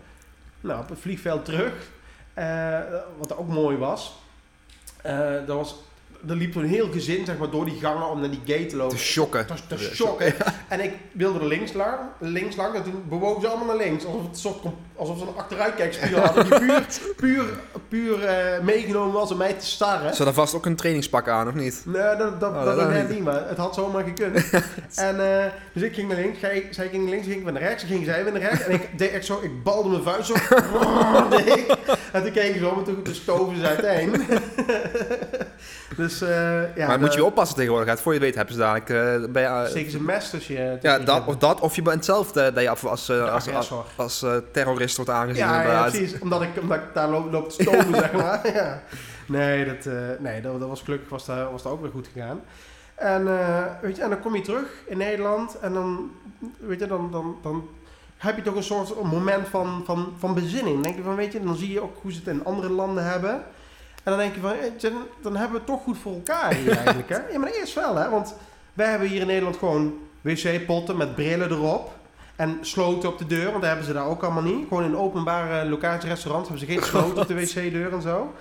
Nou, op het vliegveld terug. wat ook mooi was. dat was er liep een heel gezin zeg maar, door die gangen om naar die gate te lopen. Te shocken. Te. En ik wilde er links lang, links lang en toen bewogen ze allemaal naar links. Alsof, het soort, alsof ze een achteruitkijkspier hadden. Die puur, puur, puur eh, meegenomen was om mij te starren. Ze hadden vast ook een trainingspak aan, of niet? Nee, dat, dat, Oh, dat, niet. net niet, maar het had zomaar gekund. en, eh, dus ik ging naar links, zij, zij ging naar links, ging ik weer naar rechts, ging zij weer naar rechts. En ik deed echt zo, ik balde mijn vuist zo. ik. en toen ik zo, maar toen toen stoven ze uiteen. Dus eh, ja. maar moet de- je oppassen tegenwoordig. hè. Voor je weet hebben ze dadelijk... eh, bij, eh, Steken ze een mes tussen je... ja, dat, of dat, of je bent zelf eh, dat je af- als, De als, als, terrorist wordt aangezien. Ja, ja, precies. Omdat ik, omdat ik daar loop, loop te stomen, zeg maar. Ja. Nee, dat, nee dat, dat was gelukkig was dat, was dat ook weer goed gegaan. En, weet je, en dan kom je terug in Nederland en dan, weet je, dan, dan, dan heb je toch een soort moment van, van, van bezinning. Denk je van, weet je, dan zie je ook hoe ze het in andere landen hebben. En dan denk je van, eh, dan, hebben we het toch goed voor elkaar hier eigenlijk, hè? Ja, maar is wel, hè? Want wij hebben hier in Nederland gewoon wc-potten met brillen erop. En sloten op de deur, want dat hebben ze daar ook allemaal niet. Gewoon in openbare locaties, restaurants hebben ze geen sloten op de wc-deur en zo.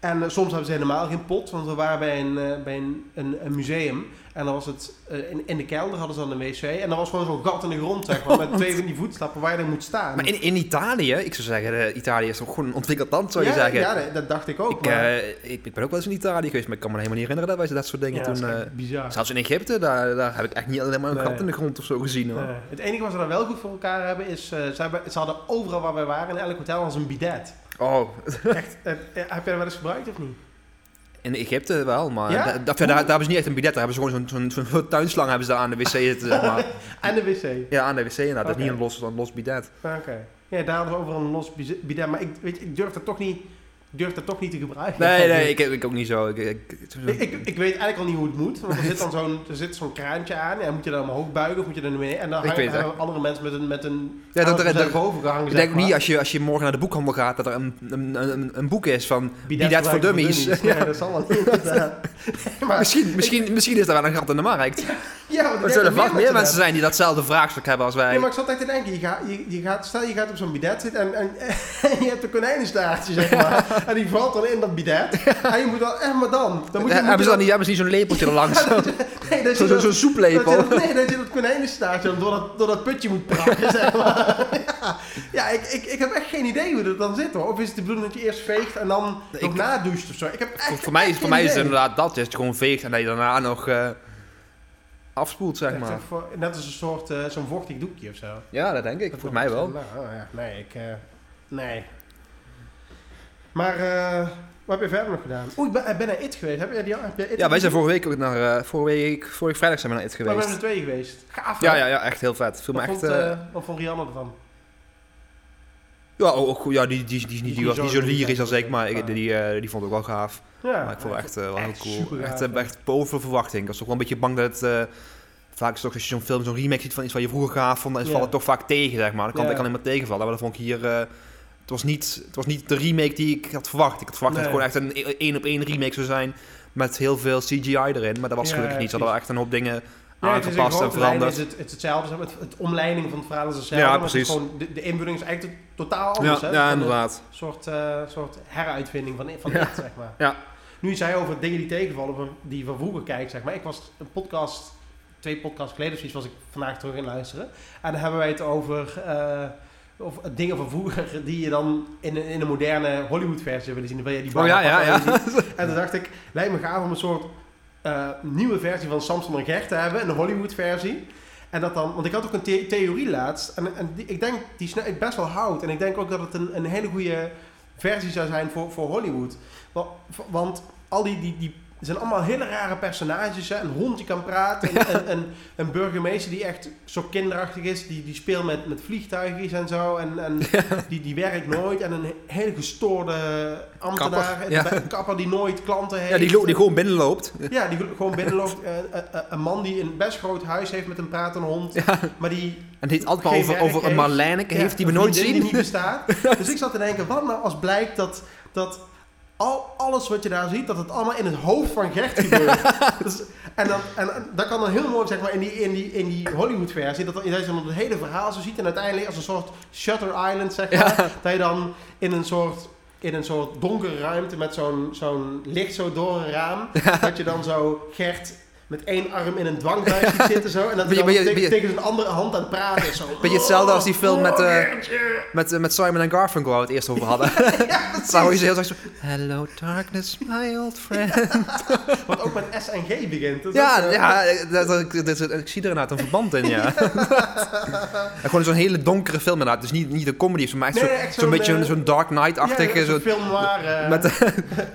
En eh, soms hebben ze helemaal geen pot, want we waren bij een, eh, bij een, een, een museum. En dan was het, eh, in, in de kelder hadden ze dan een wc. En dan was gewoon zo'n gat in de grond, zeg maar, met twee van die voetstappen waar je dan moet staan. Maar in, in Italië, ik zou zeggen, eh, Italië is toch gewoon een ontwikkeld land, zou je ja, zeggen. Ja, dat dacht ik ook. ik, maar, eh, ik, ik ben ook wel eens in Italië geweest, maar ik kan me helemaal niet herinneren dat wij dat soort dingen ja, dat is toen... eh, bizar. zelfs in Egypte, daar, daar heb ik echt niet alleen maar een Nee. gat in de grond of zo gezien hoor. Het enige wat ze dan wel goed voor elkaar hebben is, eh, ze, hebben, ze hadden overal waar wij waren, in elk hotel, als een bidet. Oh, Echt, heb jij dat wel eens gebruikt of niet? In Egypte wel, maar Ja? da- da- daar, daar hebben ze niet echt een bidet, daar hebben ze gewoon zo'n tuinslang hebben ze daar aan de wc zitten, zeg maar. En de wc. Ja, aan de wc inderdaad, dat is niet een los, een los bidet. Oké. Ja, daar hadden we overal een los bidet, maar ik, weet ik durf dat toch niet, durf dat toch niet te gebruiken. Nee, nee, ik, ik ook niet zo. Ik, ik, Ik, weet eigenlijk al niet hoe het moet, want er zit dan zo'n, er zit zo'n kraantje aan en moet je dan omhoog buigen of moet je dan beneden en dan hangen, andere mensen met een, met een Ja, dat- dat- naar boven gehangen. ik denk niet als je, als je morgen naar de boekhandel gaat dat er een, een, een, een boek is van Bidet Bidet voor Dummies. Ja, dat zal wel Misschien, misschien, misschien is er wel een gat in de markt. ja, want Er zullen vast meer mensen zijn die datzelfde vraagstuk hebben als wij. Nee, maar ik zat echt te denken, je gaat, je, je gaat, stel je gaat op zo'n bidet zitten en, en, en je hebt een konijnenstaartje, zeg maar. en die valt dan in dat bidet. En je moet dan, en maar dan? dan moet je, moet hebben, je ze dan niet, hebben ze niet zo'n lepeltje erlangs? Zo'n Nee, dat zo, je zo, dat- zo'n dat soeplepel. je dat- Nee, dat je dat konijnenstaartje door dat, door dat putje moet prakken, zeg maar. Ja, ja ik, ik, ik heb echt geen idee hoe dat dan zit, hoor. Of is het de bedoeling dat je eerst veegt en dan Ik- nog nadoucht of zo? Ik heb echt, Voor, mij, echt voor mij is het inderdaad dat. Dat je gewoon veegt en dat je daarna nog eh, afspoelt, zeg maar. Net als een soort, eh, zo'n vochtig doekje of zo. Ja, dat denk ik. Volgens mij wel. Nou, ja, nee, ik... eh, nee. Maar, eh, wat heb je verder nog gedaan? Oeh, ik ben, ben naar It geweest. Heb jij die, heb jij It Ja, wij zijn vorige week ook naar... vorige week, vorige vrijdag zijn we naar It Maar we geweest. zijn er twee geweest. Gaaf, Ja, ja, ja, echt heel vet. Viel me echt... vond, wat vond Rianne ervan? Ja, ook, ja, die, die, die, die, was niet zo lyrisch als ik, maar die, eh, die vond ik wel gaaf. Ja, maar ik vond het echt eh, wel heel cool. Echt, eh, echt boven verwachting. Ik was toch wel een beetje bang dat het... vaak is toch als je zo'n film, zo'n remake ziet van iets wat je vroeger gaaf vond, dan valt het toch vaak tegen, zeg maar. Dan kan ik alleen maar tegenvallen. Maar dat vond ik hier... het, was niet, het was niet de remake die ik had verwacht. Ik had verwacht dat het gewoon echt een één-op-één remake zou zijn met heel veel CGI erin. Maar dat was Ja, gelukkig niet. Ze hadden wel echt een hoop dingen Nee, het is en veranderd. Is het, het is hetzelfde, het, het omleiding van het verhaal is hetzelfde. Ja, maar het is precies. Gewoon, de, de invulling is eigenlijk totaal anders. Ja, hè? ja, inderdaad. Een soort, eh, soort heruitvinding van, van Ja. It, zeg maar. Ja. Nu zei over dingen die tegenvallen, die je van vroeger kijkt, zeg maar. Ik was een podcast, twee podcasts geleden of zoiets, was ik vandaag terug in luisteren. En dan hebben wij het over, eh, over dingen van vroeger die je dan in een, in een moderne Hollywood versie willen zien. Dan wil je die Oh ja, ja, ja. En toen dacht ik, lijkt me gaaf om een soort eh, nieuwe versie van Samson en Gert te hebben, een Hollywood versie. En dat dan, want ik had ook een the- theorie laatst, en, en ik denk, die ik best wel hout. En ik denk ook dat het een, een hele goede versie zou zijn voor, voor Hollywood. Want, want al die, die, die er zijn allemaal hele rare personages. Hè? Een hond die kan praten, een, een, burgemeester die echt zo kinderachtig is, die, die speelt met, met vliegtuigjes en zo. En, en die, die werkt nooit. En een hele gestoorde ambtenaar, Kapper, een ja. be- een kapper die nooit klanten heeft. Ja, die, die gewoon binnenloopt. Ja, die gewoon binnenloopt. Eh, eh, eh, een man die een best groot huis heeft met een pratende hond. Maar die En het altijd over, over een. Marlijneke heeft die we nooit zien. die niet bestaat. dus ik zat te denken, wat nou als blijkt dat, dat al, alles wat je daar ziet, dat het allemaal in het hoofd van Gert gebeurt. dus, en, dan, en, dat kan dan heel mooi, zeg maar, in die, in die, in die Hollywood versie, dat, dat je dan het hele verhaal zo ziet en uiteindelijk als een soort Shutter Island, zeg maar, dat je dan in een soort in een soort donkere ruimte met zo'n zo'n licht zo door een raam. Dat je dan zo Gert met één arm in een dwangbuis ziet zitten zo. En dat hij tegen, je- tegen zijn andere hand aan het praten is. Zo. Beetje hetzelfde als die film met, eh. Met, eh, met Simon en Garfunkel waar we het eerst over hadden. Ja, precies. Zou je heel zo... Hello darkness, my old friend. Wat ook met S en G begint. Dat is ja, eh, ja dat, dat- dat- dat- ik zie er inderdaad een verband in, ja. En gewoon zo'n hele donkere film inderdaad. Dus niet, niet een comedy, zo, maar echt Nee, zo- zo'n zo'n, beetje zo'n Dark Knight-achtig. ja, zo, zo'n film waar... met,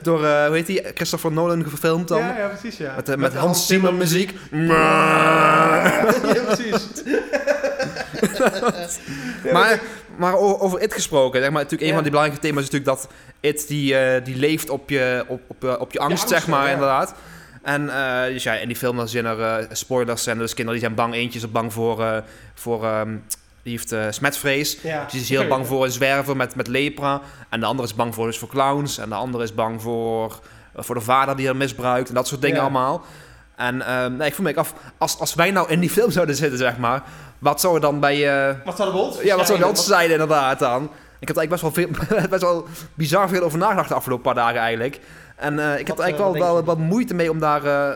door, hoe heet die, Christopher Nolan gefilmd dan. ja, ja, precies, ja. Met, eh, met, Hans Zimmer Muziek. ja, precies. Maar, maar over It gesproken, zeg maar, natuurlijk een Ja. van die belangrijke thema's is natuurlijk dat It die, eh, die leeft op je, op, op, eh, op je angst, zeg maar, ja. inderdaad. En eh, dus ja, in die film dan zijn er eh, spoilers en dus kinderen die zijn bang. Eentje is bang voor, eh, voor ehm, die heeft eh, smetvrees. Ja. Dus die is heel bang voor een zwerver met, met lepra. En de andere is bang voor, dus voor clowns. En de andere is bang voor, voor de vader die haar misbruikt. En dat soort dingen Ja. allemaal. En ehm, nee, ik vroeg me af, als, als wij nou in die film zouden zitten, zeg maar, wat zou er dan bij... eh, Wat zou er bij ons ja, wat zou bij ons zijn inderdaad dan? Ik heb er eigenlijk best wel, veel, best wel bizar veel over nagedacht de afgelopen paar dagen eigenlijk. En eh, ik heb er eh, eigenlijk wel, wat wel denk wat moeite mee om daar eh,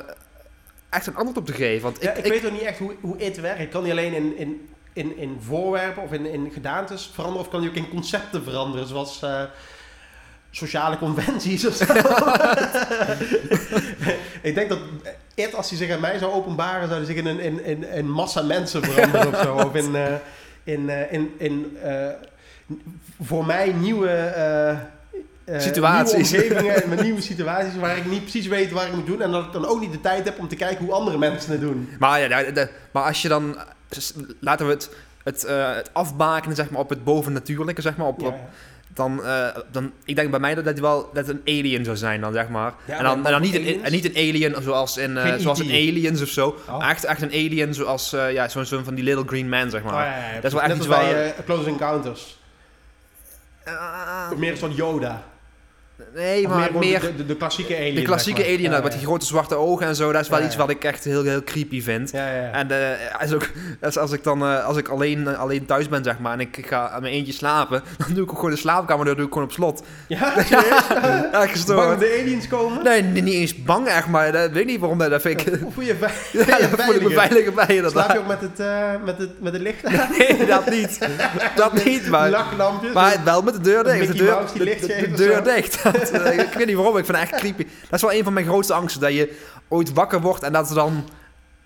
echt een antwoord op te geven. Want Ja, ik, ik, ik- weet ook niet echt hoe, hoe it werkt. Kan die alleen in, in, in, in voorwerpen of in, in gedaantes veranderen? Of kan die ook in concepten veranderen? Zoals eh, sociale conventies of zo? ik denk dat it, als hij zich aan mij zou openbaren, zou hij zich in een in, in, in massa mensen veranderen of zo. Of in, eh, in, eh, in, in eh, voor mij nieuwe... eh, eh, Situaties. Nieuwe omgevingen en met nieuwe situaties waar ik niet precies weet waar ik moet doen. En dat ik dan ook niet de tijd heb om te kijken hoe andere mensen het doen. maar, ja, de- de- maar als je dan, laten we het, het, het afbakenen zeg maar, op het bovennatuurlijke, zeg maar, op, Ja, op- ja. Dan, eh, dan, ik denk bij mij dat het wel dat een alien zou zijn dan, zeg maar. Ja, en, dan, en dan niet, aliens? een, en niet een alien zoals in, Geen zoals in E.T.. Aliens of zo. Oh. Echt, echt een alien zoals eh, ja, zo'n zo'n van die Little Green Man, zeg maar. Oh, ja, ja, ja. Dat is wel echt iets bij waar- Close Encounters. Ah, Of meer een soort Yoda. Nee, maar meer... De, de, de klassieke alien. De klassieke zeg maar. alien Ja, met ja. die grote zwarte ogen en zo, dat is wel Ja, iets ja. wat ik echt heel, heel creepy vind. Ja, ja, ja. En eh, als, ook, als, als ik dan eh, als ik alleen, eh, alleen thuis ben, zeg maar, en ik ga aan mijn eentje slapen, dan doe ik ook gewoon de slaapkamer, dan doe ik gewoon op slot. Ja, serieus? Echt Bang de aliens komen? Nee, niet niet eens bang echt, maar dat weet ik niet waarom dat, vind ik... Voel je vei- Ja, voel ik me veiliger bij Slaap je ook met het, eh, met het, met het licht? Nee, dat niet. Dat niet, maar... Lachlampjes? Maar wel met de deur dicht. De deur, de, deur dicht. Dat, ik weet niet waarom, ik vind het echt creepy. Dat is wel een van mijn grootste angsten. Dat je ooit wakker wordt en dat er dan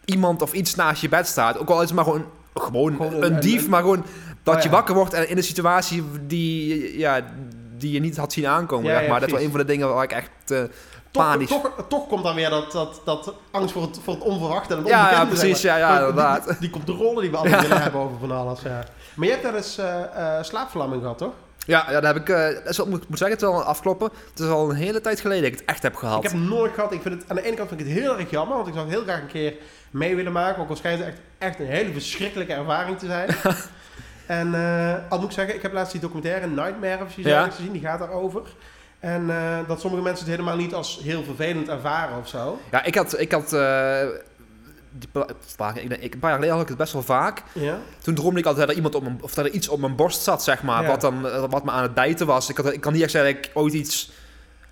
iemand of iets naast je bed staat. Ook al is het maar gewoon, gewoon, Gewoon een, dief, maar gewoon dat Oh, je ja. wakker wordt en in een situatie die, ja, die je niet had zien aankomen. Ja, zeg ja, maar. dat is wel een van de dingen waar ik echt eh, toch, panisch... toch, toch komt dan weer dat, dat, dat angst voor het, voor het onverwachte en het Ja, ja, onbekende. zeg precies. maar. Ja, ja, Die- inderdaad. Die, die controle die we allemaal willen hebben over van alles. Ja. Maar je hebt daar eens eh, slaapverlamming gehad, toch? Ja, ja, dat heb ik... eh, dat is moet, moet zeggen, het is wel afkloppen. Het is al een hele tijd geleden dat ik het echt heb gehad. Ik heb het nooit gehad. Ik vind het, aan de ene kant vind ik het heel erg jammer, want ik zou het heel graag een keer mee willen maken. Ook al schijnt het echt, echt een hele verschrikkelijke ervaring te zijn. en eh, al moet ik zeggen, ik heb laatst die documentaire Nightmare of Ja. gezien. Die gaat daarover. En eh, dat sommige mensen het helemaal niet als heel vervelend ervaren of zo. Ja, ik had... Ik had eh, die ik denk- ik- een paar jaar geleden had ik het best wel vaak. Ja? Toen droomde ik altijd dat er, iemand op mijn, of dat er iets op mijn borst zat, zeg maar. Ja. Wat, dan, eh, wat me aan het bijten was. Ik, had, ik kan niet echt zeggen dat ik ooit iets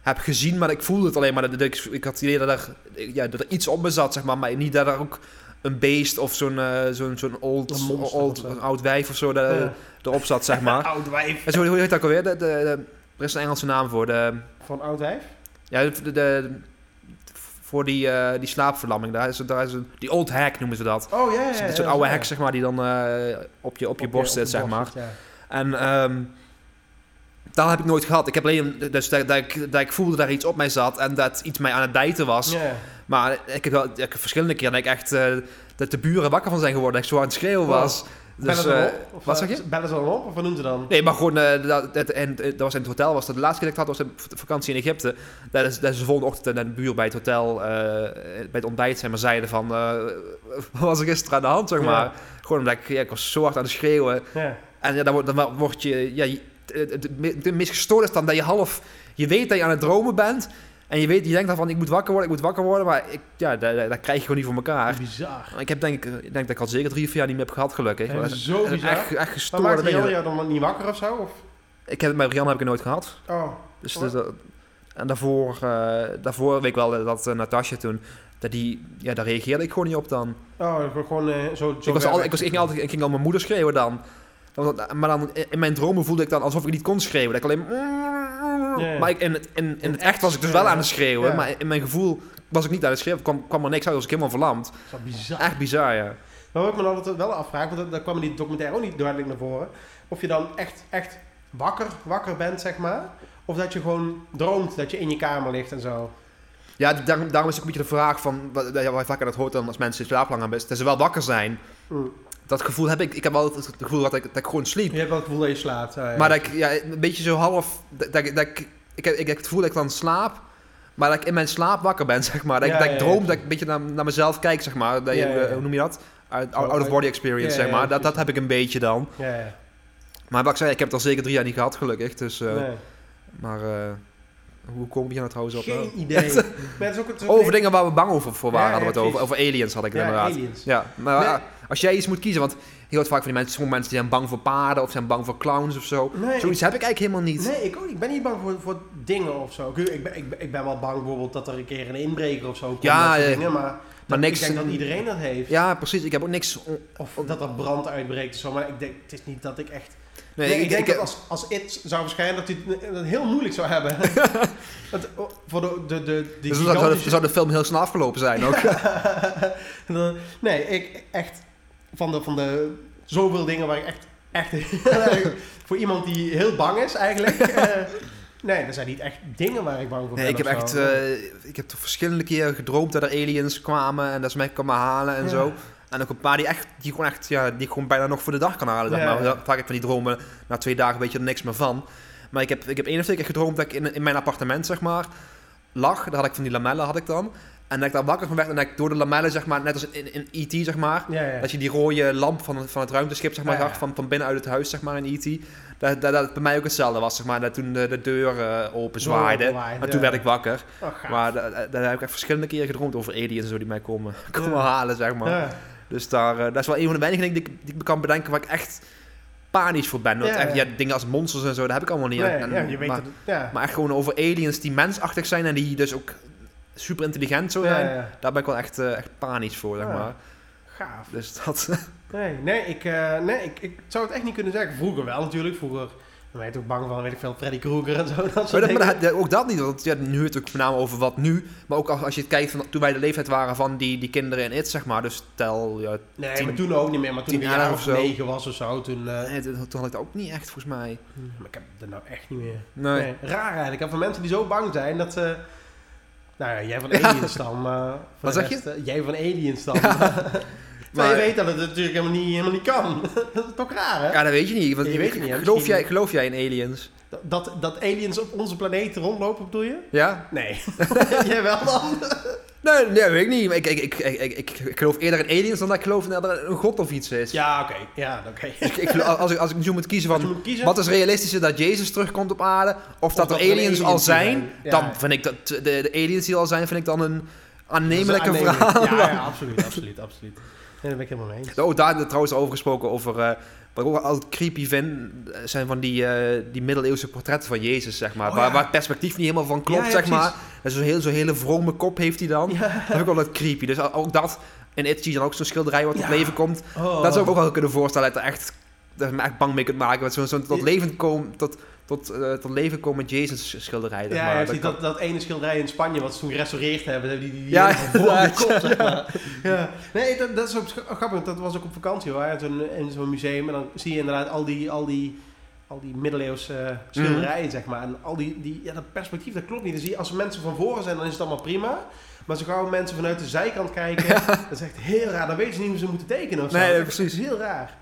heb gezien, maar ik voelde het alleen maar. Dat, ik, ik had het idee dat er, ja, dat er iets op me zat, zeg maar. Maar niet dat er ook een beest of zo'n eh, zo'n zo'n old, monster old een oud wijf of zo dat, Ja. erop zat, zeg maar. Oud wijf. en zo, hoe heet dat ook alweer? De, de, de- er is een Engelse naam voor. De, Van oud wijf? ja, de, de, de- voor die, eh, die slaapverlamming. Daar is, daar is een, die old hack noemen ze dat. Oh ja, ja, Zo'n ja. zo'n ja, oude hek, zeg maar, die dan eh, op je, op je borst zit, zeg maar. ja. En ehm dat heb ik nooit gehad. Ik heb alleen dus dat, dat, ik, dat ik voelde dat er iets op mij zat en dat iets mij aan het bijten was. Maar ik heb wel ik heb verschillende keren dat ik echt eh, dat de buren wakker van zijn geworden. Dat ik zo aan het schreeuwen Wow. Bellen Dus, ze eh, op? Of, wat eh, zeg je? Bellen ze dan op? Of wat doen ze dan? Nee, maar gewoon, eh, dat, en, dat was in het hotel. Was dat de laatste keer dat ik had, was in vakantie in Egypte. Dat is, dat is de volgende ochtend naar de buur bij het hotel, bij het ontbijt zijn, maar zeiden van, wat was er gisteren aan de hand, zeg maar. Ja. Gewoon omdat ik, ja, ik was zo hard aan het schreeuwen. Ja. En ja, dan, wordt- dan word je, ja, het, het, het meest gestoord is dan dat je half, je weet dat je aan het dromen bent. En je, weet, je denkt dan van, ik moet wakker worden, ik moet wakker worden. Maar ik, ja, dat, krijg je gewoon niet voor elkaar. Bizar. Ik heb denk ik, ik denk dat ik al zeker drie, vier jaar niet meer heb gehad, gelukkig. Ja, Maar dat is zo echt- bizar. Echt, echt Maar gestoorde maakt jou dan niet wakker of zo? Of? Ik heb het met Rianne heb ik nooit gehad. Oh. Dus, dus dat- en daarvoor, eh, daarvoor weet ik wel dat uh, Natasja toen, dat die, ja, daar reageerde ik gewoon niet op dan. Oh, ik gewoon eh, zo, zo ik, was al, ik, was, ik, ging altijd, ik ging al mijn moeder schreeuwen dan. Maar dan in mijn dromen voelde ik dan alsof ik niet kon schreeuwen. Dat ik alleen... Maar ik, in, het, in, in het echt was ik dus wel aan het schreeuwen. Maar in mijn gevoel was ik niet aan het schreeuwen. kwam, kwam er niks uit. was ik helemaal verlamd. Dat is wel bizar. Echt bizar, ja. Maar wat ik me dan altijd wel afvraag, want dat, dat kwam in die documentaire ook niet duidelijk naar voren. Of je dan echt, echt wakker, wakker bent, zeg maar. Of dat je gewoon droomt dat je in je kamer ligt en zo. Ja, daarom, daarom is ook een beetje de vraag van... Wat, ja, wat je vaker dat hoort dan als mensen in slaap lang aan best. Dat ze wel wakker zijn. Mm. Dat gevoel heb ik. Ik heb altijd het gevoel dat ik, dat ik gewoon sliep. Je hebt wel het gevoel dat je slaapt. ah, ja. Maar dat ik, ja, een beetje zo half... Dat, dat, ik- dat ik, ik, heb, ik heb het gevoel dat ik dan slaap... Maar dat ik in mijn slaap wakker ben, zeg maar. Dat, Ja, ik, dat ik droom, dat ik een beetje naar, naar mezelf kijk, zeg maar. Dat je, eh, Hoe noem je dat? Out, out of body experience, zeg maar. dat, dat heb ik een beetje dan. Ja, ja. Maar wat ik zei, ik heb het al zeker drie jaar niet gehad, gelukkig. Dus, eh, Nee. Maar eh, Hoe kom je nou trouwens op? Geen idee. maar het is ook, het is ook Over dingen waar we bang over voor waren, hadden we het over. Over aliens had ik het inderdaad. aliens. Ja, maar Nee. Eh, als jij iets moet kiezen, want je hoort vaak van die mensen, sommige mensen die zijn bang voor paarden of zijn bang voor clowns of zo. Nee, Zoiets heb ik eigenlijk helemaal niet. Nee, ik ook. Ik ben niet bang voor, voor dingen of zo. Ik, ik, ben, ik, ben, ik ben wel bang bijvoorbeeld dat er een keer een inbreker of zo komt. Ja, dat dingen, maar, dat- niks- ik denk dat iedereen dat heeft. Ja, precies. Ik heb ook niks. Of dat er brand uitbreekt of zo. Maar ik denk, het is niet dat ik echt... Nee, Nee, ik, ik, denk ik- dat als, als it zou verschijnen, dat hij het, het heel moeilijk zou hebben. Want, oh, voor de, de, de, die dus dan zou, de, gigantische- zou de film heel snel afgelopen zijn ook. Nee, ik echt van de, van de zoveel dingen waar ik echt, echt voor iemand die heel bang is eigenlijk. eh, nee, er zijn niet echt dingen waar ik bang voor Nee, ben. ik heb echt, eh, ik heb toch verschillende keren gedroomd dat er aliens kwamen en dat ze mij kwamen halen en Ja. zo. En ook een paar die echt, die gewoon echt, ja, die gewoon bijna nog voor de dag kan halen. Zeg Ja, maar. ja. Vaak heb ik van die dromen, na twee dagen weet je er niks meer van. Maar ik heb, ik heb één of twee keer gedroomd dat ik in, in mijn appartement, zeg maar, lag. Daar had ik van die lamellen, had ik dan. En dat ik daar wakker van werd en dat ik door de lamellen, zeg maar, net als in, in E.T., zeg maar, ja, ja. dat je die rode lamp van, van het ruimteschip, zeg maar, Ja, zag van, van binnenuit het huis, zeg maar, in E.T. Dat, dat, dat het bij mij ook hetzelfde was, zeg maar. Dat toen de, de deur eh, open zwaaide. Toen werd ik wakker. Oh. Maar da- da- daar heb ik echt verschillende keren gedroomd over aliens en zo die mij komen, komen halen, zeg maar. Dus daar, eh, dat is wel een van de weinige dingen die ik, die ik me kan bedenken waar ik echt panisch voor ben. Want Ja, echt, ja. dingen als monsters en zo, dat heb ik allemaal niet. Nee, En- ja, je weet maar, dat het- ja. maar echt gewoon over aliens die mensachtig zijn en die dus ook super intelligent zo Ja, zijn. ja. Daar ben ik wel echt, eh, echt panisch voor, zeg maar. Gaaf. Dus dat... Nee, nee, ik, eh, nee ik, ik zou het echt niet kunnen zeggen. Vroeger wel natuurlijk. Vroeger ben je toch bang van, weet ik veel, Freddy Krueger en zo. Dat Maar, dat, maar dat- ook dat niet, want ja, nu het ook voornamelijk over wat nu. Maar ook als, als je het kijkt van toen wij de leeftijd waren van die, die kinderen in It, zeg maar. Dus tel, ja, nee, tien- maar toen ook niet meer. Maar toen ik jaar of zo. negen was of zo, toen... eh, nee, toen toen had ik dat ook niet echt, volgens mij. maar ik heb dat nou echt niet meer. Nee. Nee, raar eigenlijk. En van mensen die zo bang zijn dat ze... Nou ja, jij van aliens dan. maar voor Wat zeg rest, eh, jij van aliens dan. Maar- je weet dat het natuurlijk helemaal niet, helemaal niet kan. dat is toch raar, hè? Ja, dat weet je niet. Want Je weet het niet, hè, geloof, jij, geloof jij in aliens? Dat, dat aliens op onze planeet rondlopen, bedoel je? Ja? Nee. jij wel dan? Nee, nee, dat weet ik niet. Ik, ik, ik, ik, ik, ik, ik geloof eerder in aliens dan dat ik geloof dat er een god of iets is. Ja, oké. Ja, oké. Ik, als, ik, als ik nu moet kiezen Als je van... moet kiezen... Wat is realistischer, dat Jezus terugkomt op aarde? Of, dat, dat er aliens al zijn? zijn. Ja. Dan vind ik dat de, de aliens die al zijn, vind ik dan een aannemelijke een verhaal. Ja, ja, absoluut, absoluut, absoluut. Nee, daar ben ik helemaal mee eens. Oh, daar hebben we trouwens over gesproken over... eh, wat ik ook altijd creepy vind, eh, zijn van die, eh, die middeleeuwse portretten van Jezus, zeg maar. Oh, waar, ja. waar het perspectief niet helemaal van klopt, Ja, ja, zeg maar. En zo'n heel, zo'n hele vrome kop heeft hij dan. Dat vind ik wel wat creepy. Dus ook dat, in It zie je dan ook zo'n schilderij wat tot leven komt. Oh. Dat zou ik ook wel kunnen voorstellen dat er echt, dat je me echt bang mee kunt maken. Met zo'n zo'n tot leven komen, tot, tot, eh, tot leven komen met Jezus schilderij. zeg Ja, maar. ja, Dat dat, ene schilderij in Spanje wat ze toen gerestaureerd hebben. Die, die, die Ja, zeg maar. ja. Nee, dat, dat is ook grappig. Dat was ook op vakantie hoor. In zo'n, in zo'n museum. En dan zie je inderdaad al die, al die, al die middeleeuwse eh, schilderijen, Mhm. zeg maar. En al die, die, ja, dat perspectief, dat klopt niet. Dan zie je, als er mensen van voren zijn, dan is het allemaal prima. Maar zo gauw mensen vanuit de zijkant kijken, dat is echt heel raar. Dan weten ze niet hoe ze moeten tekenen of zo. Nee, precies. heel raar.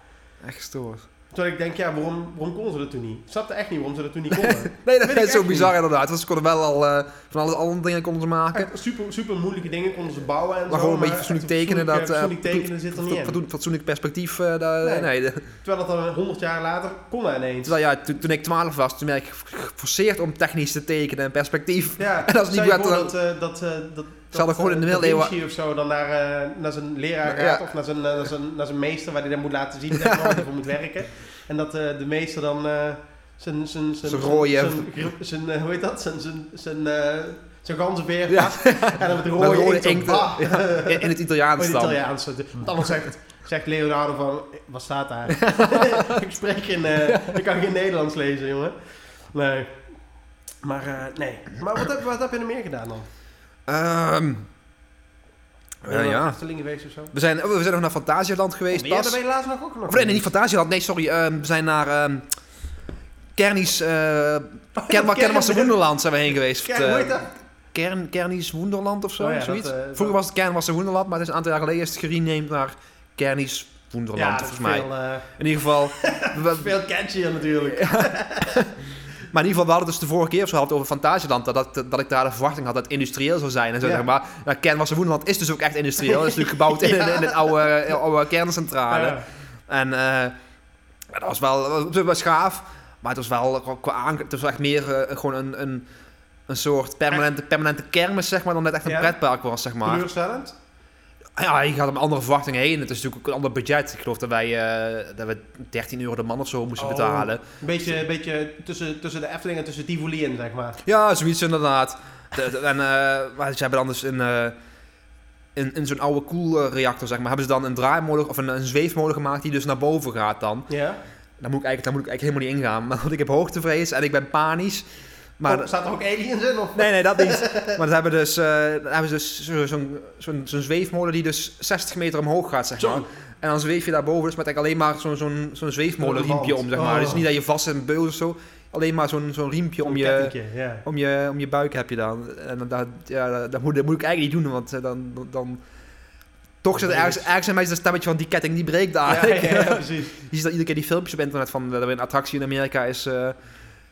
Echt gestoord. Terwijl ik denk, ja, waarom, waarom konden ze dat toen niet? Ik snapte echt niet waarom ze dat toen niet konden. Nee, dat is zo bizar inderdaad. Want ze konden wel al eh, van alle andere dingen konden ze maken. Echt super, super moeilijke dingen konden ze bouwen en Maar zo. gewoon een beetje fatsoenlijk tekenen. Dat, eh, fatsoenlijk tekenen zit er niet in. fatsoen- fatsoenlijk perspectief. eh, daar, Nee. nee. de- Terwijl dat dan 100 jaar later kon ineens. terwijl ja, toen, toen ik 12 was, toen werd ik geforceerd om technisch te tekenen en perspectief. Ja, En als het niet werd, dat, eh, dat, dat, Ze hadden gewoon in de eh, middeleeuwen- of zo dan naar, eh, naar zijn leraar Ja. gaat of naar zijn, eh, naar, zijn, naar zijn meester waar hij dan moet laten zien dat hij ervoor moet werken. En dat eh, de meester dan zijn, zijn, zijn, Zijn hoe heet dat? Zijn, zijn, zijn, zijn ganzenveer Ja. En dan met Met rode, rode inkt inkt, bah. In, in het Italiaans in dan. Italiaans. Want anders zegt, zegt Leonardo van, wat staat daar? ik spreek geen, eh, ik kan geen Nederlands lezen, jongen. Nee. Maar, eh, nee. Maar wat heb, wat heb je er meer gedaan dan? Ehm, je ja, ja. Geweest of zo? We zijn, oh, we zijn nog naar Fantasialand geweest Alweer? pas. Daar ben je laatst nog ook nog Of nee, nee, niet Fantasieland. Nee, sorry. ehm, we zijn naar ehm Kernies... eh Ker Kern- Kernwassen Wonderland zijn we heen geweest. Eh, hoe heet dat? Kern, Kernies Wonderland of zo, Oh ja, zoiets. dat, eh, Vroeger was het Kernwassen Wonderland, maar het is een aantal jaar geleden is het gerenamed naar Kernies Wonderland, Ja, volgens mij. veel, eh, In ieder geval... veel catchier natuurlijk. maar in ieder geval, we hadden dus de vorige keer of zo hadden over Fantasieland, dat, dat, dat ik daar de verwachting had dat het industrieel zou zijn en zo, Ja. zeg maar. Nou, Kernwassen Wonderland is dus ook echt industrieel. Het is natuurlijk gebouwd in, in, in een oude, eh, oude kerncentrale. En eh, dat was wel, dat was wel gaaf. Maar het was wel qua- aan, het was echt meer eh, gewoon een, een een soort permanente, permanente kermis, zeg maar, dan net echt een Ja. pretpark was, zeg maar. Teleurstellend? Ja, je gaat met andere verwachtingen heen. Het is natuurlijk ook een ander budget. Ik geloof dat wij, eh, dat we 13 euro de man of zo moesten Oh. betalen. Een beetje, een beetje tussen, tussen de Efteling en tussen Tivoli in, zeg maar. Ja, zoiets inderdaad. De- de- en eh, maar ze hebben dan dus in, eh, in, in zo'n oude koelreactor, zeg maar, hebben ze dan een draaimolen of een, een zweefmolen gemaakt die dus naar boven gaat dan. Ja? Daar moet ik eigenlijk, daar moet ik eigenlijk helemaal niet ingaan. Maar want ik heb hoogtevrees en ik ben panisch. Maar Oh, staat er ook aliens in? Of? Nee, nee, dat niet. Maar ze hebben dus, dan hebben ze dus zo- zo'n zo'n zo'n zweefmolen die dus 60 meter omhoog gaat, zeg Zo. maar. En dan zweef je daarboven dus met eigenlijk alleen maar zo'n zo'n zo'n zweefmolenriempje Een om, zeg maar. Oh. Dus niet dat je vast zit in een beul of zo. Alleen maar zo'n zo'n riempje om je, om, je, om je buik heb je dan. En dan, dat, ja, dat, dat moet, dat moet ik eigenlijk niet doen, want eh, dan... dan, toch zit er ergens, ergens in mij dat stemmetje van die ketting, die breekt daar. Ja, ja, ja, precies. Je ziet dat iedere keer die filmpjes op internet van dat er een attractie in Amerika is eh,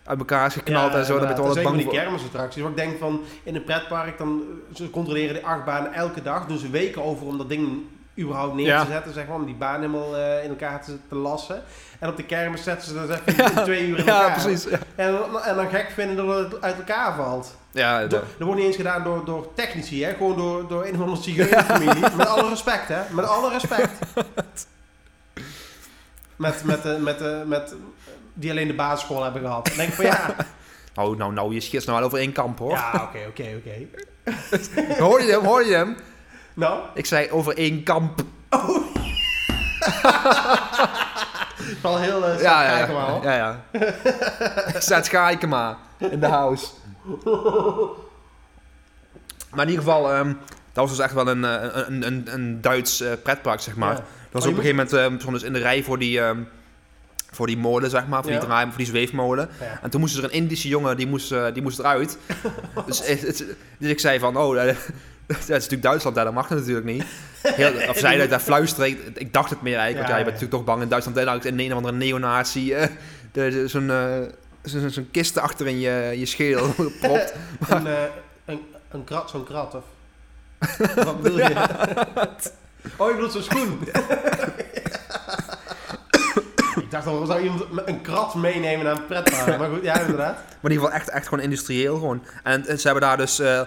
uit elkaar is geknald en zo. Dan ben je wel bang die kermisattracties. Waar ik denk van, in een pretpark, dan, ze controleren de achtbaan elke dag. Doen ze weken over om dat ding überhaupt neer te zetten, zeg maar. Om die baan helemaal eh, in elkaar te, te lassen. En op de kermis zetten ze dat even in twee uur in elkaar. Ja, precies. Ja, En, dan- en dan gek vinden dat het uit elkaar valt. ja Dat, dat wordt niet eens gedaan door, door technici, hè? gewoon door, door een of andere zigeunerfamilie. met alle respect, hè? Met alle respect. met, met, met, eh, met, die alleen de basisschool hebben gehad. Dan denk ik van ja, Nou, nou, nou, je schiet nou wel over één kamp hoor. ja, oké, oké, oké. Hoor je hem, hoor je hem? Nou, Ik zei over één kamp. wel heel uh, Ja, ja, ja. ja, ja. Zet Schaikema in de house. Maar in ieder geval, ehm, dat was dus echt wel een, eh, een, een, een Duits eh, pretpark, zeg maar. Ja. Dat was Oh, op een gegeven moment, stonden dus in de rij voor die, ehm, voor die molen, zeg maar. Voor die Ja. draai, voor die zweefmolen. En toen moest er een Indische jongen, die moest, eh, die moest eruit. dus, het- het- dus ik zei van, oh, eh, dat is natuurlijk Duitsland, hè, dat mag dat natuurlijk niet. Heel, of zij dat daar fluisteren, ik, ik dacht het meer eigenlijk. want ja, je bent ja. natuurlijk toch bang in Duitsland. En in een of andere neonazi eh, zo'n eh, zo'n zo'n kist achter in je, je schedel propt. Een, eh, een, een krat, zo'n krat, of? Wat bedoel je? oh, je bedoelt zo'n schoen? Dacht al, zou iemand een krat meenemen naar een pretpark? Maar goed, ja, inderdaad. Maar in ieder geval echt, echt gewoon industrieel gewoon. En, en ze hebben daar dus eh,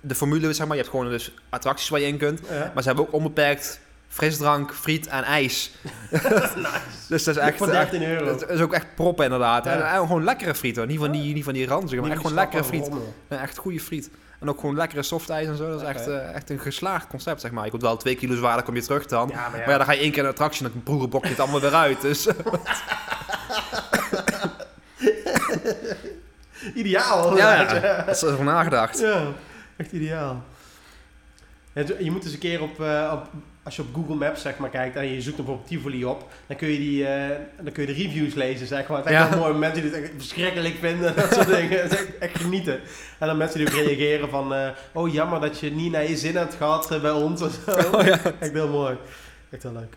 de formule, zeg maar. Je hebt gewoon dus attracties waar je in kunt. Ja. Maar ze hebben ook onbeperkt frisdrank, friet en ijs. Dus dat is echt... Voor echt 13 euro. dat is ook echt prop inderdaad. Ja. En, en gewoon lekkere friet hoor. Niet van die, niet van die ranzige, maar echt gewoon lekkere friet. Echt goede friet. En ook gewoon lekkere softijs en zo. Dat is echt, eh, echt een geslaagd concept, zeg maar. Je komt wel twee kilo zwaarder, kom je terug dan. Ja, maar ja. Maar ja, dan ga je één keer in een attractie en dan broerenbok je het allemaal weer uit. Dus Ideaal. ja, inderdaad, ja, dat is er nagedacht. Ja, echt ideaal. Je moet eens een keer op, eh, op, als je op Google Maps zeg maar kijkt en je zoekt bijvoorbeeld Tivoli op, dan kun je, die, eh, dan kun je de reviews lezen zeg maar. Het is echt Ja. wel mooi, mensen die het echt verschrikkelijk vinden, dat soort dingen. Het is echt, echt genieten. En dan mensen die ook reageren van, eh, oh jammer dat je niet naar je zin hebt gehad eh, bij ons of zo. Oh, ja. Echt heel mooi. Echt heel leuk.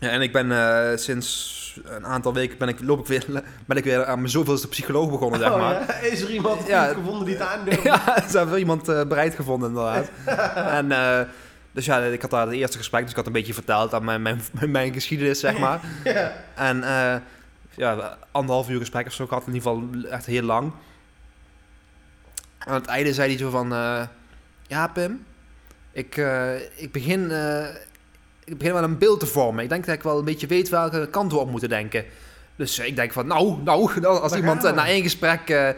Ja, en ik ben sinds een aantal weken ben ik, loop ik weer, ben ik weer aan mijn zoveelste psycholoog begonnen, zeg Oh, maar. ja? Is er iemand Ja. gevonden die het aandurft? Ja, ze hebben wel iemand bereid gevonden inderdaad. en dus ja, ik had daar het eerste gesprek, dus ik had een beetje verteld aan mijn, mijn, mijn geschiedenis, zeg maar. Ja. En eh, ja, anderhalf uur gesprek of zo gehad, in ieder geval echt heel lang. Aan het einde zei hij zo van, eh, ja Pim, ik, eh, ik, begin, ik begin wel een beeld te vormen. Ik denk dat ik wel een beetje weet welke kant we op moeten denken. Dus ik denk van, nou, nou, als iemand na één gesprek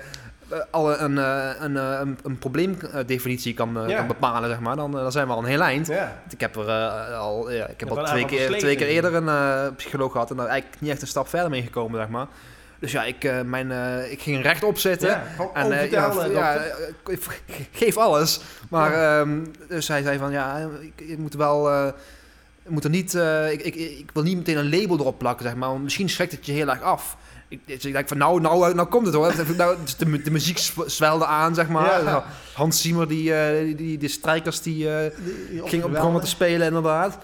al een, eh, een, eh, een, een probleemdefinitie kan, eh, Ja. kan bepalen, zeg maar, dan, eh, dan zijn we al een heel eind. Ja. Ik heb er eh, al, ja, ik heb al twee keer, twee keer eerder een eh, psycholoog gehad en daar eigenlijk niet echt een stap verder mee gekomen, zeg maar. Dus ja, ik, eh, mijn, eh, ik ging rechtop zitten. Ja. En eh, ja, eh, geef alles. Maar ehm, dus hij zei van ja, ik, ik moet wel. Eh, ik moet er niet. eh, ik, ik, ik wil niet meteen een label erop plakken, zeg maar. Want misschien schrikt het je heel erg af. Ik, dus ik denk van nou, nou, nou komt het hoor. Nou, dus de, mu- de muziek zw- zwelde aan, zeg maar. Ja. Hans Siemer, die, eh, die, die, de strijkers, die eh, ging op begonnen te spelen inderdaad.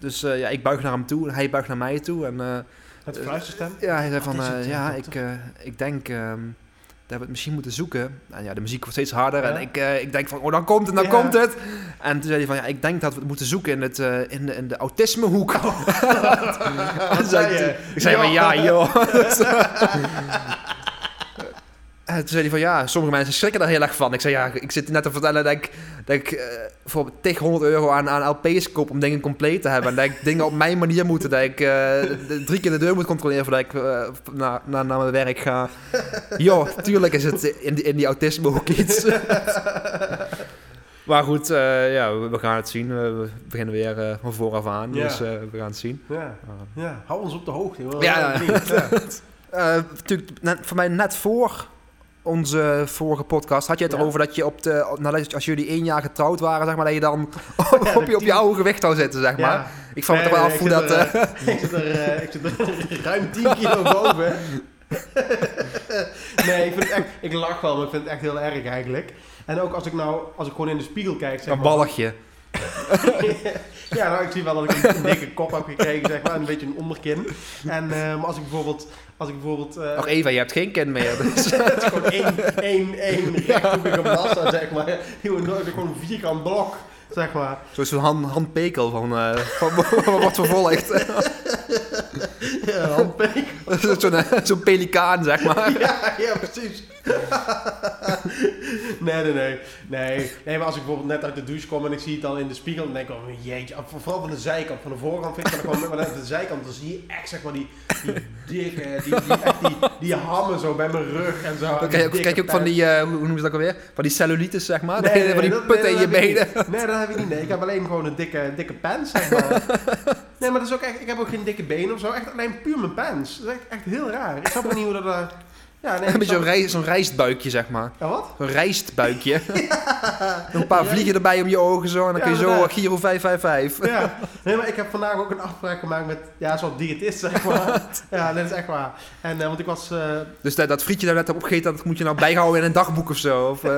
Dus eh, ja, ik buig naar hem toe en hij buigt naar mij toe. En eh, de fluisterstem. ja, hij zei van, het, eh, eh, ja, ik, eh, ik denk ehm, dat we het misschien moeten zoeken. En ja, de muziek wordt steeds harder Ja. en ik, eh, ik denk van, oh, dan komt het, dan Ja. komt het. En toen zei hij van, ja, ik denk dat we het moeten zoeken in, het, eh, in, de, in de autismehoek. Toen zei? Ik zei van, ja, joh. En toen zei hij van ja, sommige mensen schrikken daar heel erg van. Ik zei ja, ik zit net te vertellen dat ik, dat ik eh, voor tig honderd euro aan, aan LP's koop om dingen compleet te hebben. En dat ik dingen op mijn manier moet. Dat ik eh, drie keer de deur moet controleren voordat ik eh, naar, naar, naar mijn werk ga. Jo, tuurlijk is het in die, in die autisme ook iets. maar goed, eh, ja, we, we gaan het zien. We, we beginnen weer eh, van vooraf aan. Ja. Dus eh, we gaan het zien. Ja, ja. Hou ons op de hoogte. Ja, ja. Eh, natuurlijk, voor mij net voor onze vorige podcast had je het Ja. erover dat je op de, nadat, als jullie één jaar getrouwd waren, zeg maar, dat je dan op, Ja, op, je, op je oude gewicht zou zitten, zeg maar. Ja. Ik me toch wel af hoe dat... er, eh, ik, zit er, eh, ik zit er ruim 10 kilo boven. nee, ik, vind het echt, ik lach wel, maar ik vind het echt heel erg eigenlijk. En ook als ik nou, als ik gewoon in de spiegel kijk, zeg een maar, balligje. ja, nou, ik zie wel dat ik een, een dikke kop heb gekregen, zeg maar, een beetje een onderkin. En maar als ik bijvoorbeeld, als ik bijvoorbeeld, Nog Eva, je hebt geen kind meer. Dus. het is gewoon één, één, één rechthoekige massa, zeg maar. Gewoon een vierkant blok, zeg maar. Zoals zo'n Han, Han Pekel van, eh van, van wat vervolgd. Ja, handpeek. Zo'n eh, zo'n pelikaan, zeg maar. Ja, ja, precies. nee, nee, nee, nee. Nee, maar als ik bijvoorbeeld net uit de douche kom en ik zie het dan in de spiegel, dan denk ik, oh jeetje, vooral van de zijkant, van de voorkant vind ik dat gewoon, maar de zijkant, dan zie je echt, zeg maar, die, die dikke, die, die, echt die, die hammen zo bij mijn rug en zo. Dan krijg je ook, je ook van die, eh, hoe noemen ze dat ook alweer? Van die cellulitis, zeg maar. Nee, nee, van die putten nee, in je benen. Nee, dat heb ik niet. Nee, ik heb alleen gewoon een dikke, dikke pants, zeg maar. Nee, maar dat is ook echt, ik heb ook geen dikke benen of zo. Echt alleen puur mijn pants. Dat is echt, echt heel raar. Ik snap niet hoe dat... ja, nee, Een beetje zo'n rij- rijstbuikje, zeg maar. Ja, wat? Zo'n rijstbuikje. Een paar vliegen erbij om je ogen zo. En dan Ja, kun je zo. Giro 555. Ja, nee, maar ik heb vandaag ook een afspraak gemaakt met, ja, zo'n diëtist, zeg maar. Ja, dat is echt waar. En, eh, want ik was, eh, Dus dat, dat frietje daar net hebt opgegeten, dat moet je nou bijhouden in een dagboek of zo. Of, eh,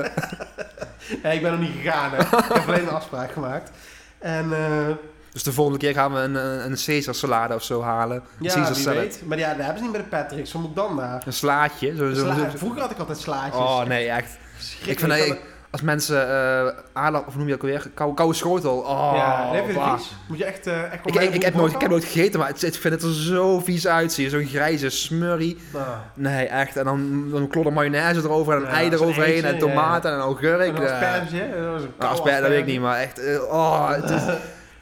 nee, ik ben nog niet gegaan, hè. Ik heb alleen een afspraak gemaakt. En, eh, dus de volgende keer gaan we een, een een Caesar salade of zo halen. Ja, Caesar salad. weet. Maar ja, dat hebben ze niet bij de Patrick's. Wat moet ik dan daar? Een slaatje. Zo, zo, Sla- zo- Vroeger had ik altijd slaatjes. Oh nee, echt. Ik vind dat, dat... ik- als mensen uh, aardappel, of noem je dat ook weer? Koude, koude schotel. Oh, ja, dat vind je. Moet je echt, eh echt Ik, ik, ik, heb nooit, ik heb nooit gegeten, maar het, ik vind het er zo vies uitzien. Zo'n grijze smurrie. Nou, Nee, echt. En dan, dan een klodder mayonaise erover en een Ja, ei eroverheen eitje, en tomaten en een augurk. en een asperge, koude asperge, dat weet ik niet, maar echt... eh, oh, het is,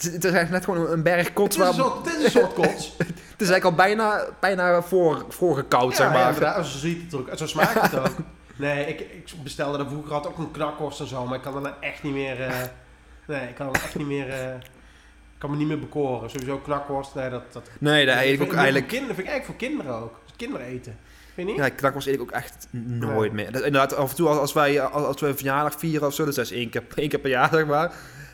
het is- het is echt net gewoon een berg Het kots. is, Waar, een soort, het is een soort kots. het is eigenlijk al bijna, bijna voor, voorgekoud, zeg ja, maar. inderdaad. Zo ziet het ook. En zo smaakt het ook. Nee, ik, ik bestelde dat vroeger had ook een knakworst en zo, maar ik kan er nou echt niet meer... eh, nee, ik kan er echt niet meer... eh, ik kan me niet meer bekoren. Sowieso knakworst, nee, dat... dat nee, dat eet ik ook eigenlijk... Kinderen, vind ik eigenlijk voor kinderen ook. Kinderen eten. Vind je niet? Ja, knakworst eet ik ook echt nooit meer. Dat, inderdaad, af en toe als, als wij, als, als we een verjaardag vieren of zo, dus dat is één keer, één keer per jaar, zeg maar.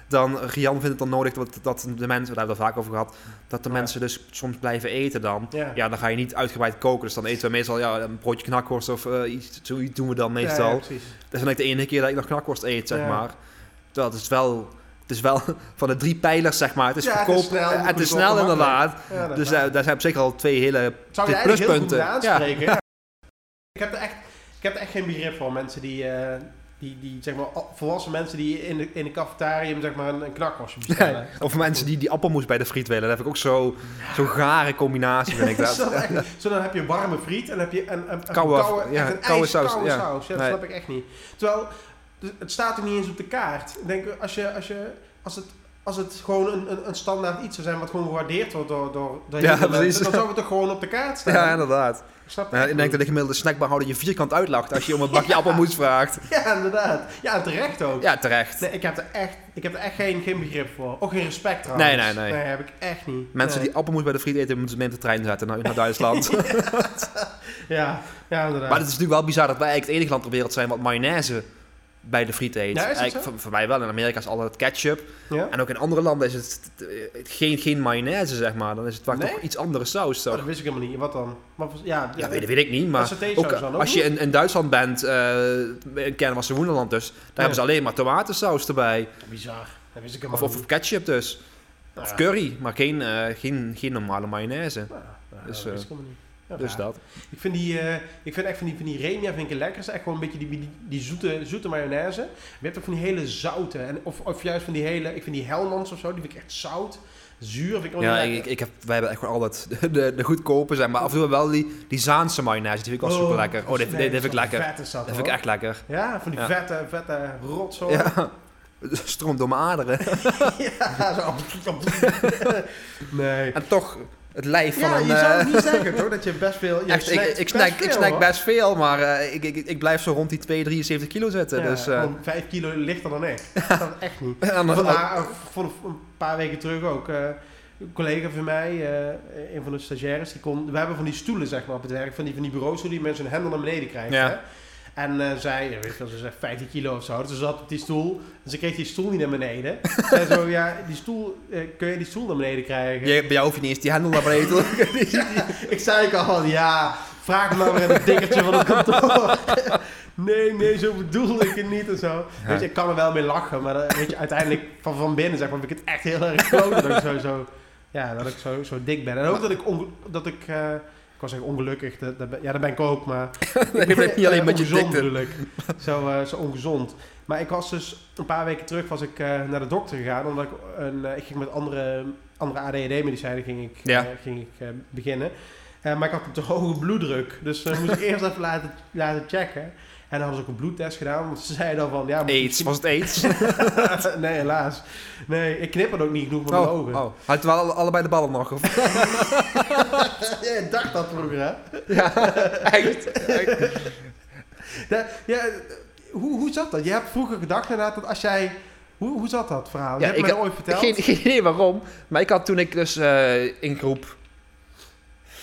Dan, Rian vindt het dan nodig dat, dat de mensen, daar hebben we het vaak over gehad, dat de mensen dus soms blijven eten dan. Ja. Ja, dan ga je niet uitgebreid koken. Dus dan eten we meestal ja, een broodje knakworst of eh, iets. Zoiets doen we dan meestal. ja, precies. dat is dan ook de enige keer dat ik nog knakworst eet, zeg maar. Het is wel... Het is wel van de drie pijlers, zeg maar. Het is Ja, het is goedkoop snel, en het is goedkoop snel inderdaad. Ja, dat Dus waar. daar, daar zijn op zich al twee hele Zou je eigenlijk heel goed pluspunten. aanspreken. Ja. Ik, heb er echt, ik heb er echt geen begrip voor. Mensen die, eh, die, die zeg maar, volwassen mensen die in de, in de cafetarium zeg maar, een, een knakworstje bestellen. Of mensen die die appelmoes bij de friet willen. Dat heb ik ook zo- zo'n gare combinatie, vind ik zo, dat. echt, zo dan heb je warme friet en dan heb je een, een, een Koude- koude, ja, een koude saus, ja. saus. Ja, dat Nee. snap ik echt niet. Terwijl, dus het staat er niet eens op de kaart. Ik denk, als, je, als, je, als, het, als het gewoon een, een, een standaard iets zou zijn wat gewoon gewaardeerd wordt door, door, door Ja, precies. dan zou het toch gewoon op de kaart staan. Ja, inderdaad. ik snap echt ik denk dat de gemiddelde snackbarhouder je vierkant uitlacht als je om een bakje appelmoes vraagt. Ja, inderdaad. Ja, terecht ook. Ja, terecht. Nee, ik heb er echt, ik heb er echt geen, geen begrip voor. Ook geen respect trouwens. Nee, nee, nee. Nee, heb ik echt niet. Mensen Nee. die appelmoes bij de friet eten, moeten ze mee de trein zetten naar, naar Duitsland. Ja, ja inderdaad. Maar het is natuurlijk wel bizar dat wij eigenlijk het enige land ter wereld zijn wat mayonaise bij de friet eet. Ja, voor, voor mij wel. In Amerika is altijd ketchup. ja? En ook in andere landen is het eh, geen, geen mayonaise, zeg maar. Dan is het vaak Nee? toch iets andere saus, Oh, dat wist ik helemaal niet. Wat dan? Ja, Ja, weet, weet ik niet, maar ook, dan ook als je in, in Duitsland bent, eh in Kennemerse Woenderland dus, daar hebben ze alleen maar tomatensaus erbij. Bizar. Dat wist ik Of, helemaal of ketchup dus. Nou Of curry, maar geen, eh, geen, geen normale mayonaise. Nou, nou, Dus, dat wist ik helemaal niet. Ja, Dus dat. Ik vind, die, eh, ik vind echt van die, van die Remia vind ik het lekkerste. Echt gewoon een beetje die, die, die zoete, zoete mayonaise. Maar je hebt ook van die hele zoute. En, of, of juist van die hele, ik vind die Helmans of zo, die vind ik echt zout. Zuur vind ik ook Ja, ik, lekker. ik heb, wij hebben echt gewoon altijd de, de, de goedkope zijn, maar af en toe wel die, die Zaanse mayonaise, die vind ik wel super lekker. Oh, die, die, die vind ik lekker. Vet is dat, Dat vind ik echt lekker. Ja, van die Ja. vette, vette rotzooi. Ja. Stroomt door mijn aderen. Ja, zo. nee. En toch het lijf van Ja, een... je zou eh, het niet zeggen toch, dat je best veel... Je echt, ik, ik, best snack, ik veel, snack hoor. best veel, maar eh, ik, ik, ik blijf zo rond die 2, 73 kilo zitten. Ja, dus, eh, gewoon vijf kilo lichter dan ik. Dat is echt niet. eh, voor een paar weken terug ook. eh, een collega van mij, eh, een van de stagiaires, die kon, we hebben van die stoelen zeg maar op het werk, van die, van die bureaustoelen die mensen hun hendel naar beneden krijgen. Ja. Hè? En eh, zij, weet je wel, ze zegt 15 kilo of zo. Dus ze zat op die stoel en ze kreeg die stoel niet naar beneden. Zij zo, ja, die stoel, eh, kun je die stoel naar beneden krijgen? Je- bij jou hoef je niet eens die hendel naar beneden te Ik zei al ja, vraag maar weer in het dikkertje van het kantoor. nee, nee, zo bedoel ik het niet en zo. Ja. Weet je, ik kan er wel mee lachen, maar dat, weet je, uiteindelijk van, van binnen zeg maar, vind ik het echt heel erg kloot dat ik zo, zo, ja, dat ik zo, zo dik ben. En ook dat ik, dat ik, eh, ik was zeggen ongelukkig, dat, dat ben- ja, dat ben ik ook, maar... Nee, je bent niet alleen met je dikte. ik. Zo, eh, zo ongezond. Maar ik was dus, een paar weken terug was ik eh, naar de dokter gegaan, omdat ik, een, eh, ik ging met andere, andere ADHD-medicijnen ging ik, Ja. eh, ging ik eh, beginnen. Eh, maar ik had een te hoge bloeddruk, dus eh, moest ik eerst even laten, laten checken. En dan hadden ze ook een bloedtest gedaan, want ze zeiden dan van, ja... AIDS, was het AIDS? nee, helaas. Nee, ik knip het ook niet genoeg met mijn Oh, ogen. oh. Had je wel alle- allebei de ballen nog? Of? Ja, ik dacht dat vroeger, hè? Ja, echt. Ja, ja, hoe, hoe zat dat? Je hebt vroeger gedacht inderdaad dat als jij... Hoe, hoe zat dat verhaal? Ja, je hebt ik me ooit verteld. Geen, geen idee waarom. Maar ik had toen ik dus eh, in groep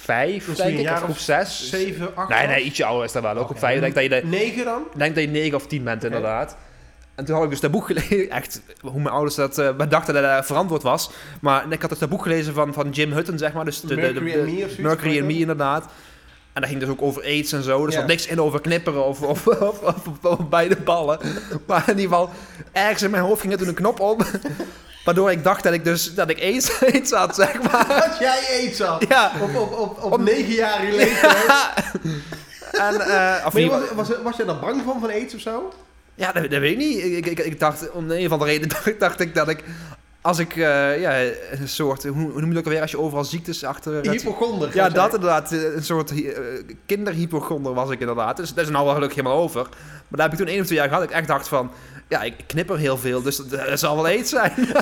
5, Dus denk ik, of groep 6. 7, 8 Nee, nee, ietsje ouder is dat wel. Ook op Oké. 5. Ik denk dat je de, 9 dan? ik denk dat je 9 of 10 bent, inderdaad. En toen had ik dus dat boek gelezen. Echt, hoe mijn ouders dat eh, bedachten dat dat verantwoord was. Maar ik had dus dat boek gelezen van, van Jim Hutton, zeg maar. Dus de, de, de, Mercury de- and Me of zoiets? Mercury and Me, inderdaad. En dat ging dus ook over aids en zo. Dus er Ja. zat niks in over knipperen of, of, of, of, of beide ballen. Maar in ieder geval, ergens in mijn hoofd ging er toen een knop op. Waardoor ik dacht dat ik dus dat ik aids, aids had, zeg maar. dat? Jij aids had. Ja. Op, op, op, op Op- 9-jarige leeftijd. En, eh, of je was, was, was je daar bang van, van aids of zo? ja, dat, dat weet ik niet. Ik, ik, ik dacht, om een of andere reden dacht, dacht ik dat ik, als ik, eh, ja, een soort, hoe, hoe noem je dat ook alweer, als je overal ziektes achter... het- Hypochonder. ja, dat zeggen. inderdaad. Een soort eh, kinderhypochonder was ik inderdaad. Dus dat is nou wel gelukkig helemaal over. Maar daar heb ik toen één of twee jaar gehad. Ik echt dacht van, ja, ik knipper heel veel, dus dat, dat zal wel aids zijn.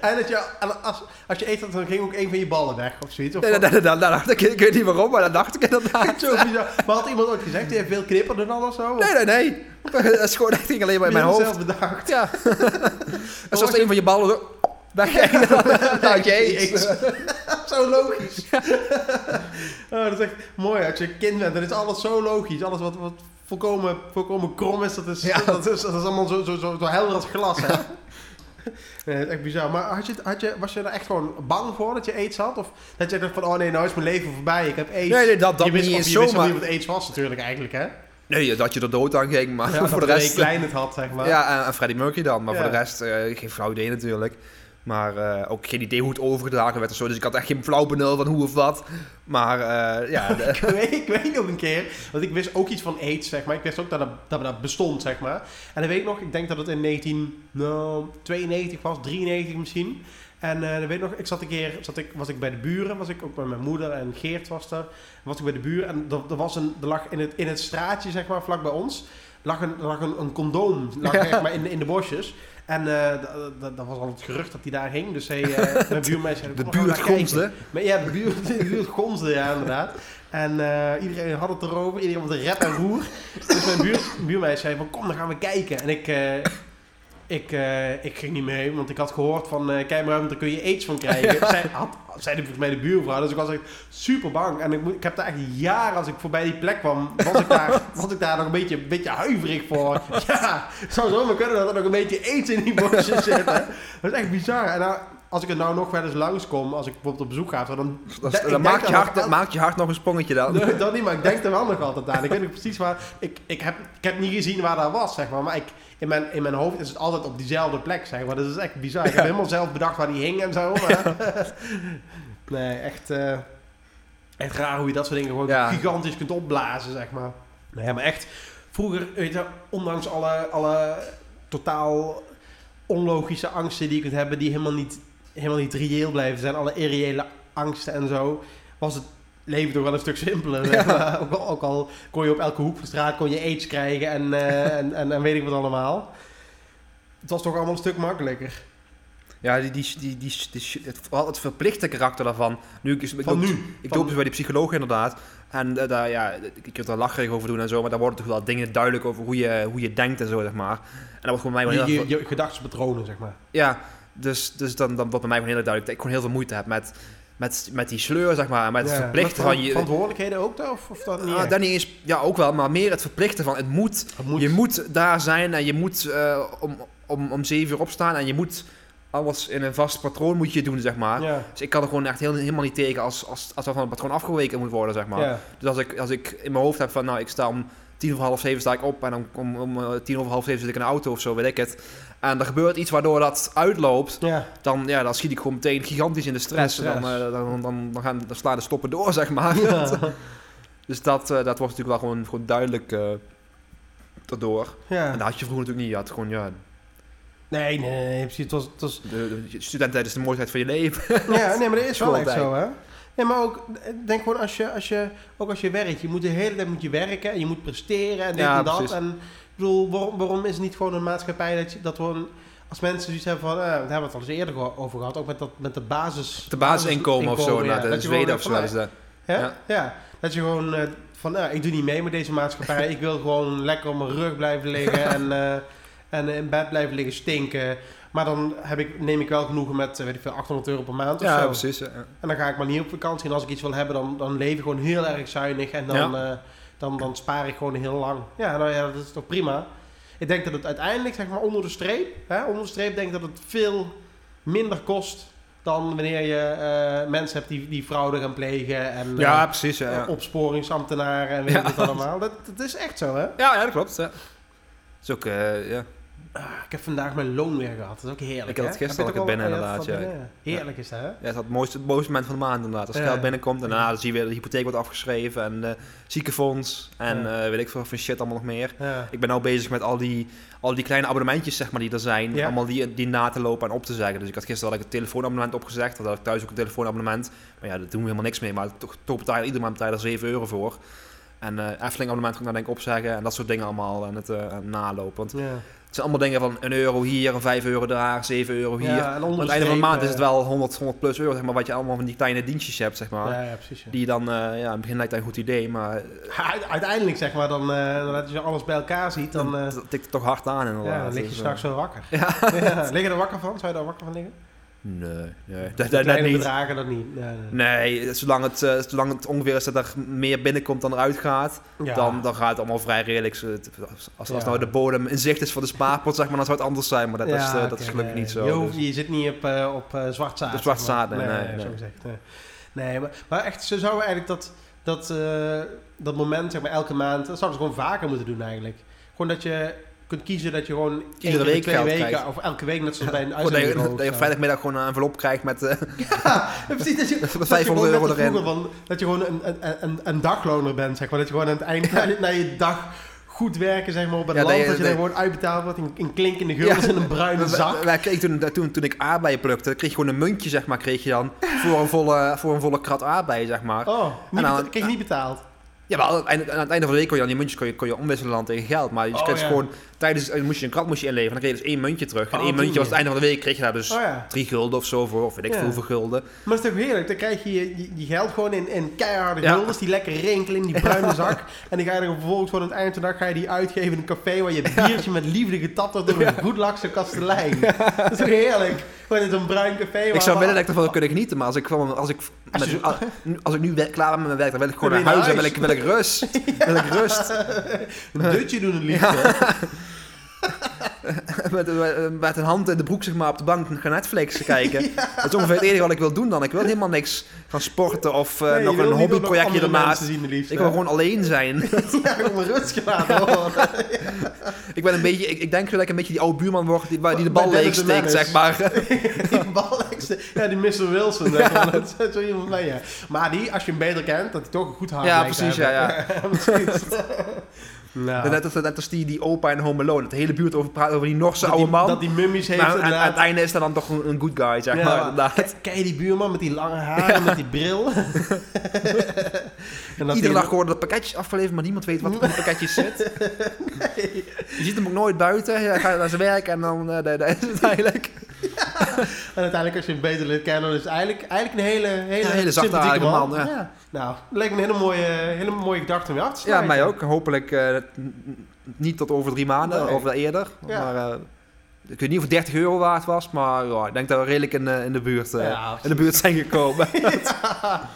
En dat je, als, als je had, dan ging ook een van je ballen weg of zoiets. Of Nee, dat, dat, dat, dacht ik, ik weet niet waarom, maar dat dacht ik inderdaad. Zo bizar. Maar had iemand ooit gezegd, je hebt veel knipperen dan of zo? Nee, nee, nee. Dat is gewoon echt ging alleen maar in mijn hoofd. zelf bedacht. Ja. En zoals een van je ballen dan had je aids. zo logisch. oh, dat is echt mooi. Als je kind bent, dan is alles zo logisch. Alles wat, wat volkomen, volkomen krom is, dat is, Ja. dat is, dat is allemaal zo, zo, zo, zo helder als glas. Hè? Nee, dat is echt bizar. Maar had je, had je, was je er echt gewoon bang voor dat je aids had? Of dat je dacht van, oh nee, nou is mijn leven voorbij, ik heb aids. Nee, nee, dat, dat je wist, niet of eens je wist zomaar. wat aids was natuurlijk eigenlijk, hè? Nee, dat je er dood aan ging, maar Ja, voor de rest... Klein het had, zeg maar. Ja, en, en Freddie Mercury dan. Maar Ja. voor de rest eh, geen flauw idee natuurlijk. Maar eh, ook geen idee hoe het overgedragen werd of zo. Dus ik had echt geen flauw benul van hoe of wat. Maar eh, ja, de- ik, weet, ik weet nog een keer, want ik wist ook iets van AIDS, zeg maar. Ik wist ook dat het, dat dat bestond, zeg maar. En dan weet ik nog, ik denk dat het in 1992 was, 93 misschien. En eh dan weet ik nog, ik zat een keer, zat ik, was ik bij de buren, was ik ook met mijn moeder en Geert was er. Was ik bij de buren en er, er, was een, er lag in het, in het straatje, zeg maar, vlak bij ons, lag een, lag een, een condoom, lag Ja. zeg maar in, in de bosjes. En eh, dat was al het gerucht dat hij daar hing. Dus hij, mijn buurmeisje zei, de "Kom, we gaan buurt kijken." gonsde. Maar ja, de buurt, de buurt gonsde, ja, inderdaad. En eh, iedereen had het erover, iedereen was de rep en roer. Dus mijn buurmeisje zei van, kom, dan gaan we kijken. En ik, eh, ik, eh, ik ging niet mee, want ik had gehoord van, eh kijk maar, daar kun je aids van krijgen. Zij, had, de, volgens mij de buurvrouw, dus ik was echt super bang. En ik, ik heb daar echt jaren, als ik voorbij die plek kwam, was ik daar, was ik daar nog een beetje, een beetje huiverig voor. Ja, zou zomaar kunnen dat er nog een beetje aids in die bosjes zit. hè. Dat is echt bizar. En nou, als ik er nou nog wel eens langskom, als ik bijvoorbeeld op bezoek ga, dan... Dat, ik dan maakt je, hart, maakt je hart nog een sprongetje dan. Nee, dat niet, maar ik denk er wel nog altijd aan. Ik weet niet precies waar... Ik, ik, heb, ik heb niet gezien waar dat was, zeg maar. Maar ik, in, mijn, in mijn hoofd is het altijd op diezelfde plek, zeg maar. Dat is echt bizar. Ik heb helemaal zelf bedacht waar die hing en zo. Maar nee, echt... eh, Echt raar hoe je dat soort dingen gewoon Ja. gigantisch kunt opblazen, zeg maar. Nee, maar echt, vroeger, weet je, ondanks alle, alle totaal onlogische angsten die je kunt hebben, die helemaal niet, helemaal niet reëel blijven zijn, alle irreële angsten en zo, was het leven toch wel een stuk simpeler. Ook, al, ook al kon je op elke hoek van de straat kon je aids krijgen en, eh, en, en, en weet ik wat allemaal. Het was toch allemaal een stuk makkelijker. Ja, die, die, die, die, die- het, het verplichte karakter daarvan. Nu, ik, ik Van nu. Ik loop dus bij die psycholoog inderdaad. En eh, daar, ja, ik kan er lacherig over doen en zo, maar daar worden toch wel dingen duidelijk over hoe je, hoe je denkt en zo, zeg maar. En dat wordt voor mij wel heel Je, je, je gedachtspatronen, zeg maar. Ja, dus, dus dan, dan wordt bij mij gewoon heel duidelijk dat ik gewoon heel veel moeite heb met, met, met die sleur, zeg maar. Met het Ja, verplichten van je... Verantwoordelijkheden ook, toch? Of, of dat niet? Ah, echt? dat niet eens, ja, ook wel, maar meer het verplichten van het moet. Je moet daar zijn en je moet eh, om, om, om zeven uur opstaan en je moet alles in een vast patroon moet je doen, zeg maar. Ja. Dus ik kan er gewoon echt heel, helemaal niet tegen als, als, als er van het patroon afgeweken moet worden, zeg maar. Ja. Dus als ik, als ik in mijn hoofd heb van, nou, ik sta om tien over half zeven sta ik op en dan om, om eh, tien over half zeven zit ik in de auto of zo, weet ik het. En er gebeurt iets waardoor dat uitloopt, Ja. dan, ja, dan schiet ik gewoon meteen gigantisch in de stress. In de stress. Dan, eh, dan, dan, dan, gaan, dan slaan de stoppen door, zeg maar. Ja. dus dat, eh, dat wordt natuurlijk wel gewoon, gewoon duidelijk eh daardoor. ja. En dat had je vroeger natuurlijk niet. Je had gewoon, ja, Nee, nee, nee, precies. Het was, het was... de, de studententijd is de mooiste tijd van je leven. Ja, nee, maar dat is wel echt zo, hè? Nee, maar ook, denk gewoon als je, als je, ook als je werkt, je moet de hele tijd moet je werken en je moet presteren en dit Ja, en dat. precies. En bedoel, waarom, waarom is het niet gewoon een maatschappij dat, je, dat we een- als mensen zoiets hebben van, eh, daar hebben we het al eens eerder over gehad, ook met, dat, met de basis... De basisinkomen of zo, ja. in gewoon Zweden of zo. is dat. Ja. Ja. dat je gewoon eh, van, nou, ik doe niet mee met deze maatschappij. ik wil gewoon lekker op mijn rug blijven liggen en, eh, en in bed blijven liggen stinken. Maar dan heb ik, neem ik wel genoegen met, weet ik veel, 800 euro per maand of Ja, zo. precies. ja. En dan ga ik maar niet op vakantie. En als ik iets wil hebben, dan, dan leef ik gewoon heel erg zuinig. En dan, dan, dan spaar ik gewoon heel lang. Ja, nou ja, dat is toch prima. Ik denk dat het uiteindelijk, zeg maar, onder de streep... Hè, onder de streep denk ik dat het veel minder kost... dan wanneer je eh, mensen hebt die, die fraude gaan plegen... en Ja, eh, precies. Ja, ja. opsporingsambtenaren en weet Ja. het allemaal. Dat, dat is echt zo, hè? Ja, ja, dat klopt. Ja. Dat is ook, eh, ja. Ah, ik heb vandaag mijn loon weer gehad. Dat is ook heerlijk, Ik had het gisteren al binnen, ja, inderdaad, binnen. Heerlijk is dat, hè? ja, het is het mooiste, het mooiste moment van de maand inderdaad. Als Ja. geld binnenkomt en daarna zie je weer de hypotheek wordt afgeschreven en eh ziekenfonds en eh, weet ik veel van shit allemaal nog meer. Ik ben nou bezig met al die, al die kleine abonnementjes zeg maar, die er zijn. Allemaal die, die na te lopen en op te zeggen. Dus ik had gisteren had ik een telefoonabonnement opgezegd. Dan had ik thuis ook een telefoonabonnement. Maar ja, daar doen we helemaal niks mee. Maar toch, toch betaal je ieder maand betaal er 7 euro voor. En eh Efteling abonnement kan ik denk ik opzeggen. En dat soort dingen allemaal aan het, het nalopen. Want Ja. Het zijn allemaal dingen van een euro hier, een 5 euro daar, 7 euro hier. Ja, Aan het einde van de maand is eh, het wel 100, 100 plus euro, zeg maar, wat je allemaal van die kleine dienstjes hebt, zeg maar. Ja, ja, precies. ja. Die dan, eh, ja, in het begin lijkt dat een goed idee, maar eh, uiteindelijk zeg maar, dan, eh, dan als je alles bij elkaar ziet, dan, eh, dat tikt het toch hard aan inderdaad. ja, dan lig je Dus, eh, straks zo wakker. Ja. Lig je er wakker van? Zou je er wakker van liggen? Nee, nee. Dat, dat, dat niet. bedragen dan niet. Nee, nee. Nee, zolang het, eh, zolang het ongeveer is dat er meer binnenkomt dan eruit gaat, Ja. dan, dan gaat het allemaal vrij redelijk. Zo, Als, als, Ja. nou de bodem in zicht is voor de spaarpot, zeg maar, dan zou het anders zijn. Maar dat, is, eh, dat is gelukkig nee. niet zo. Je, hoeft- dus. je zit niet op, eh, op zwart zaad. Op zwart zaad, nee, nee, zo nee. gezegd. Nee, nee maar, maar echt, ze zouden eigenlijk dat, dat, dat moment, zeg maar, elke maand, dat zouden ze gewoon vaker moeten doen eigenlijk. Gewoon dat je kunt kiezen dat je gewoon in week twee geld weken, krijgt. of elke week, net zoals bij een Gewoon dat, dat je op vrijdagmiddag gewoon een envelop krijgt met... eh, Ja, precies. Dat je, Met dat 500 je gewoon euro erin. Van, dat je gewoon een, een, een, een dagloner bent, zeg maar. Dat je gewoon aan het eind, na, je- na je dag goed werken, zeg maar, op het Ja, dat land. je- Dat je, dat- dan gewoon uitbetaald wordt in, in klinkende guldens in een bruine zak. Wij, kregen toen, toen, toen ik aardbeien plukte, kreeg je gewoon een muntje, zeg maar, kreeg je dan voor een volle, voor een volle krat aardbeien, zeg maar. Oh, En dan- kreeg je niet betaald. Ja, maar aan het, einde, aan het einde van de week kon je dan die muntjes kon je, kon je omwisselen dan tegen geld. Maar je Oh, kreeg ja. gewoon, tijdens, eh, moest je een krat moest je inleveren, dan kreeg je dus één muntje terug. En Oh, één muntje was het einde van de week, kreeg je daar dus Oh ja. drie gulden of zo voor, of weet ik Ja. veel hoeveel gulden. Maar het is toch heerlijk? Dan krijg je je, geld gewoon in, in keiharde Ja. guldens die lekker rinkelen in die bruine zak. En dan ga je er vervolgens gewoon aan het eind van de dag ga je die uitgeven in een café waar je biertje met liefde getapt wordt door een goed lakse kastelein. Dat is toch heerlijk? Gewoon in zo'n bruin café. Ik zou willen dat ik ervan kunnen genieten, maar als ik, gewoon, als ik, Als met, als, als ik nu klaar ben met mijn werk, dan wil ik gewoon naar huis en wil ik, wil ik rust. Wil ik rust. Een dutje doen het liefst. Hè? met, met- met een hand in de broek zeg maar, op de bank gaan Netflix kijken. Dat is ongeveer het enige wat ik wil doen dan. Ik wil helemaal niks gaan sporten of eh, Nee, nog wil een hobbyprojectje ernaast. zien, liefst, Ik wil hè? gewoon alleen zijn. Ja, rustig laten horen. ik ben een beetje, ik, ik denk dat ik een beetje die oude buurman word die, die de bal leeg steekt, zeg maar. Die balekste. Ja, die Mr. Wilson. zeg maar. Dat is zo iemand mee, ja. Maar die, als je hem beter kent, dat hij toch een goed haar Ja, te precies, ja, Nou, Net als, net als die, die opa in Home Alone. Dat de hele buurt over praat over die Norse dat oude die, man. dat die mummies heeft maar aan, aan inderdaad. het einde is dat dan toch een, een good guy, zeg Ja, maar. je die buurman met die lange haren, met die bril? en dat Iedere dag worden er pakketjes afgeleverd, maar niemand weet wat er in de pakketjes zit. Je ziet hem ook nooit buiten. Hij gaat naar zijn werk en dan eh, daar daar is het eigenlijk. En uiteindelijk, als je hem beter leert kennen, dan is het eigenlijk, eigenlijk een hele, hele, Ja, hele zachte, aardige man, ja. Nou, dat lijkt me een hele mooie, hele mooie gedachte om je af te Ja, mij ook. Hopelijk eh, niet tot over drie maanden Nee. of eerder. Ja. Maar eh, ik weet niet of het 30 euro waard was, maar ja, ik denk dat we redelijk in, in, de, buurt, Ja, in de buurt zijn gekomen. Ja,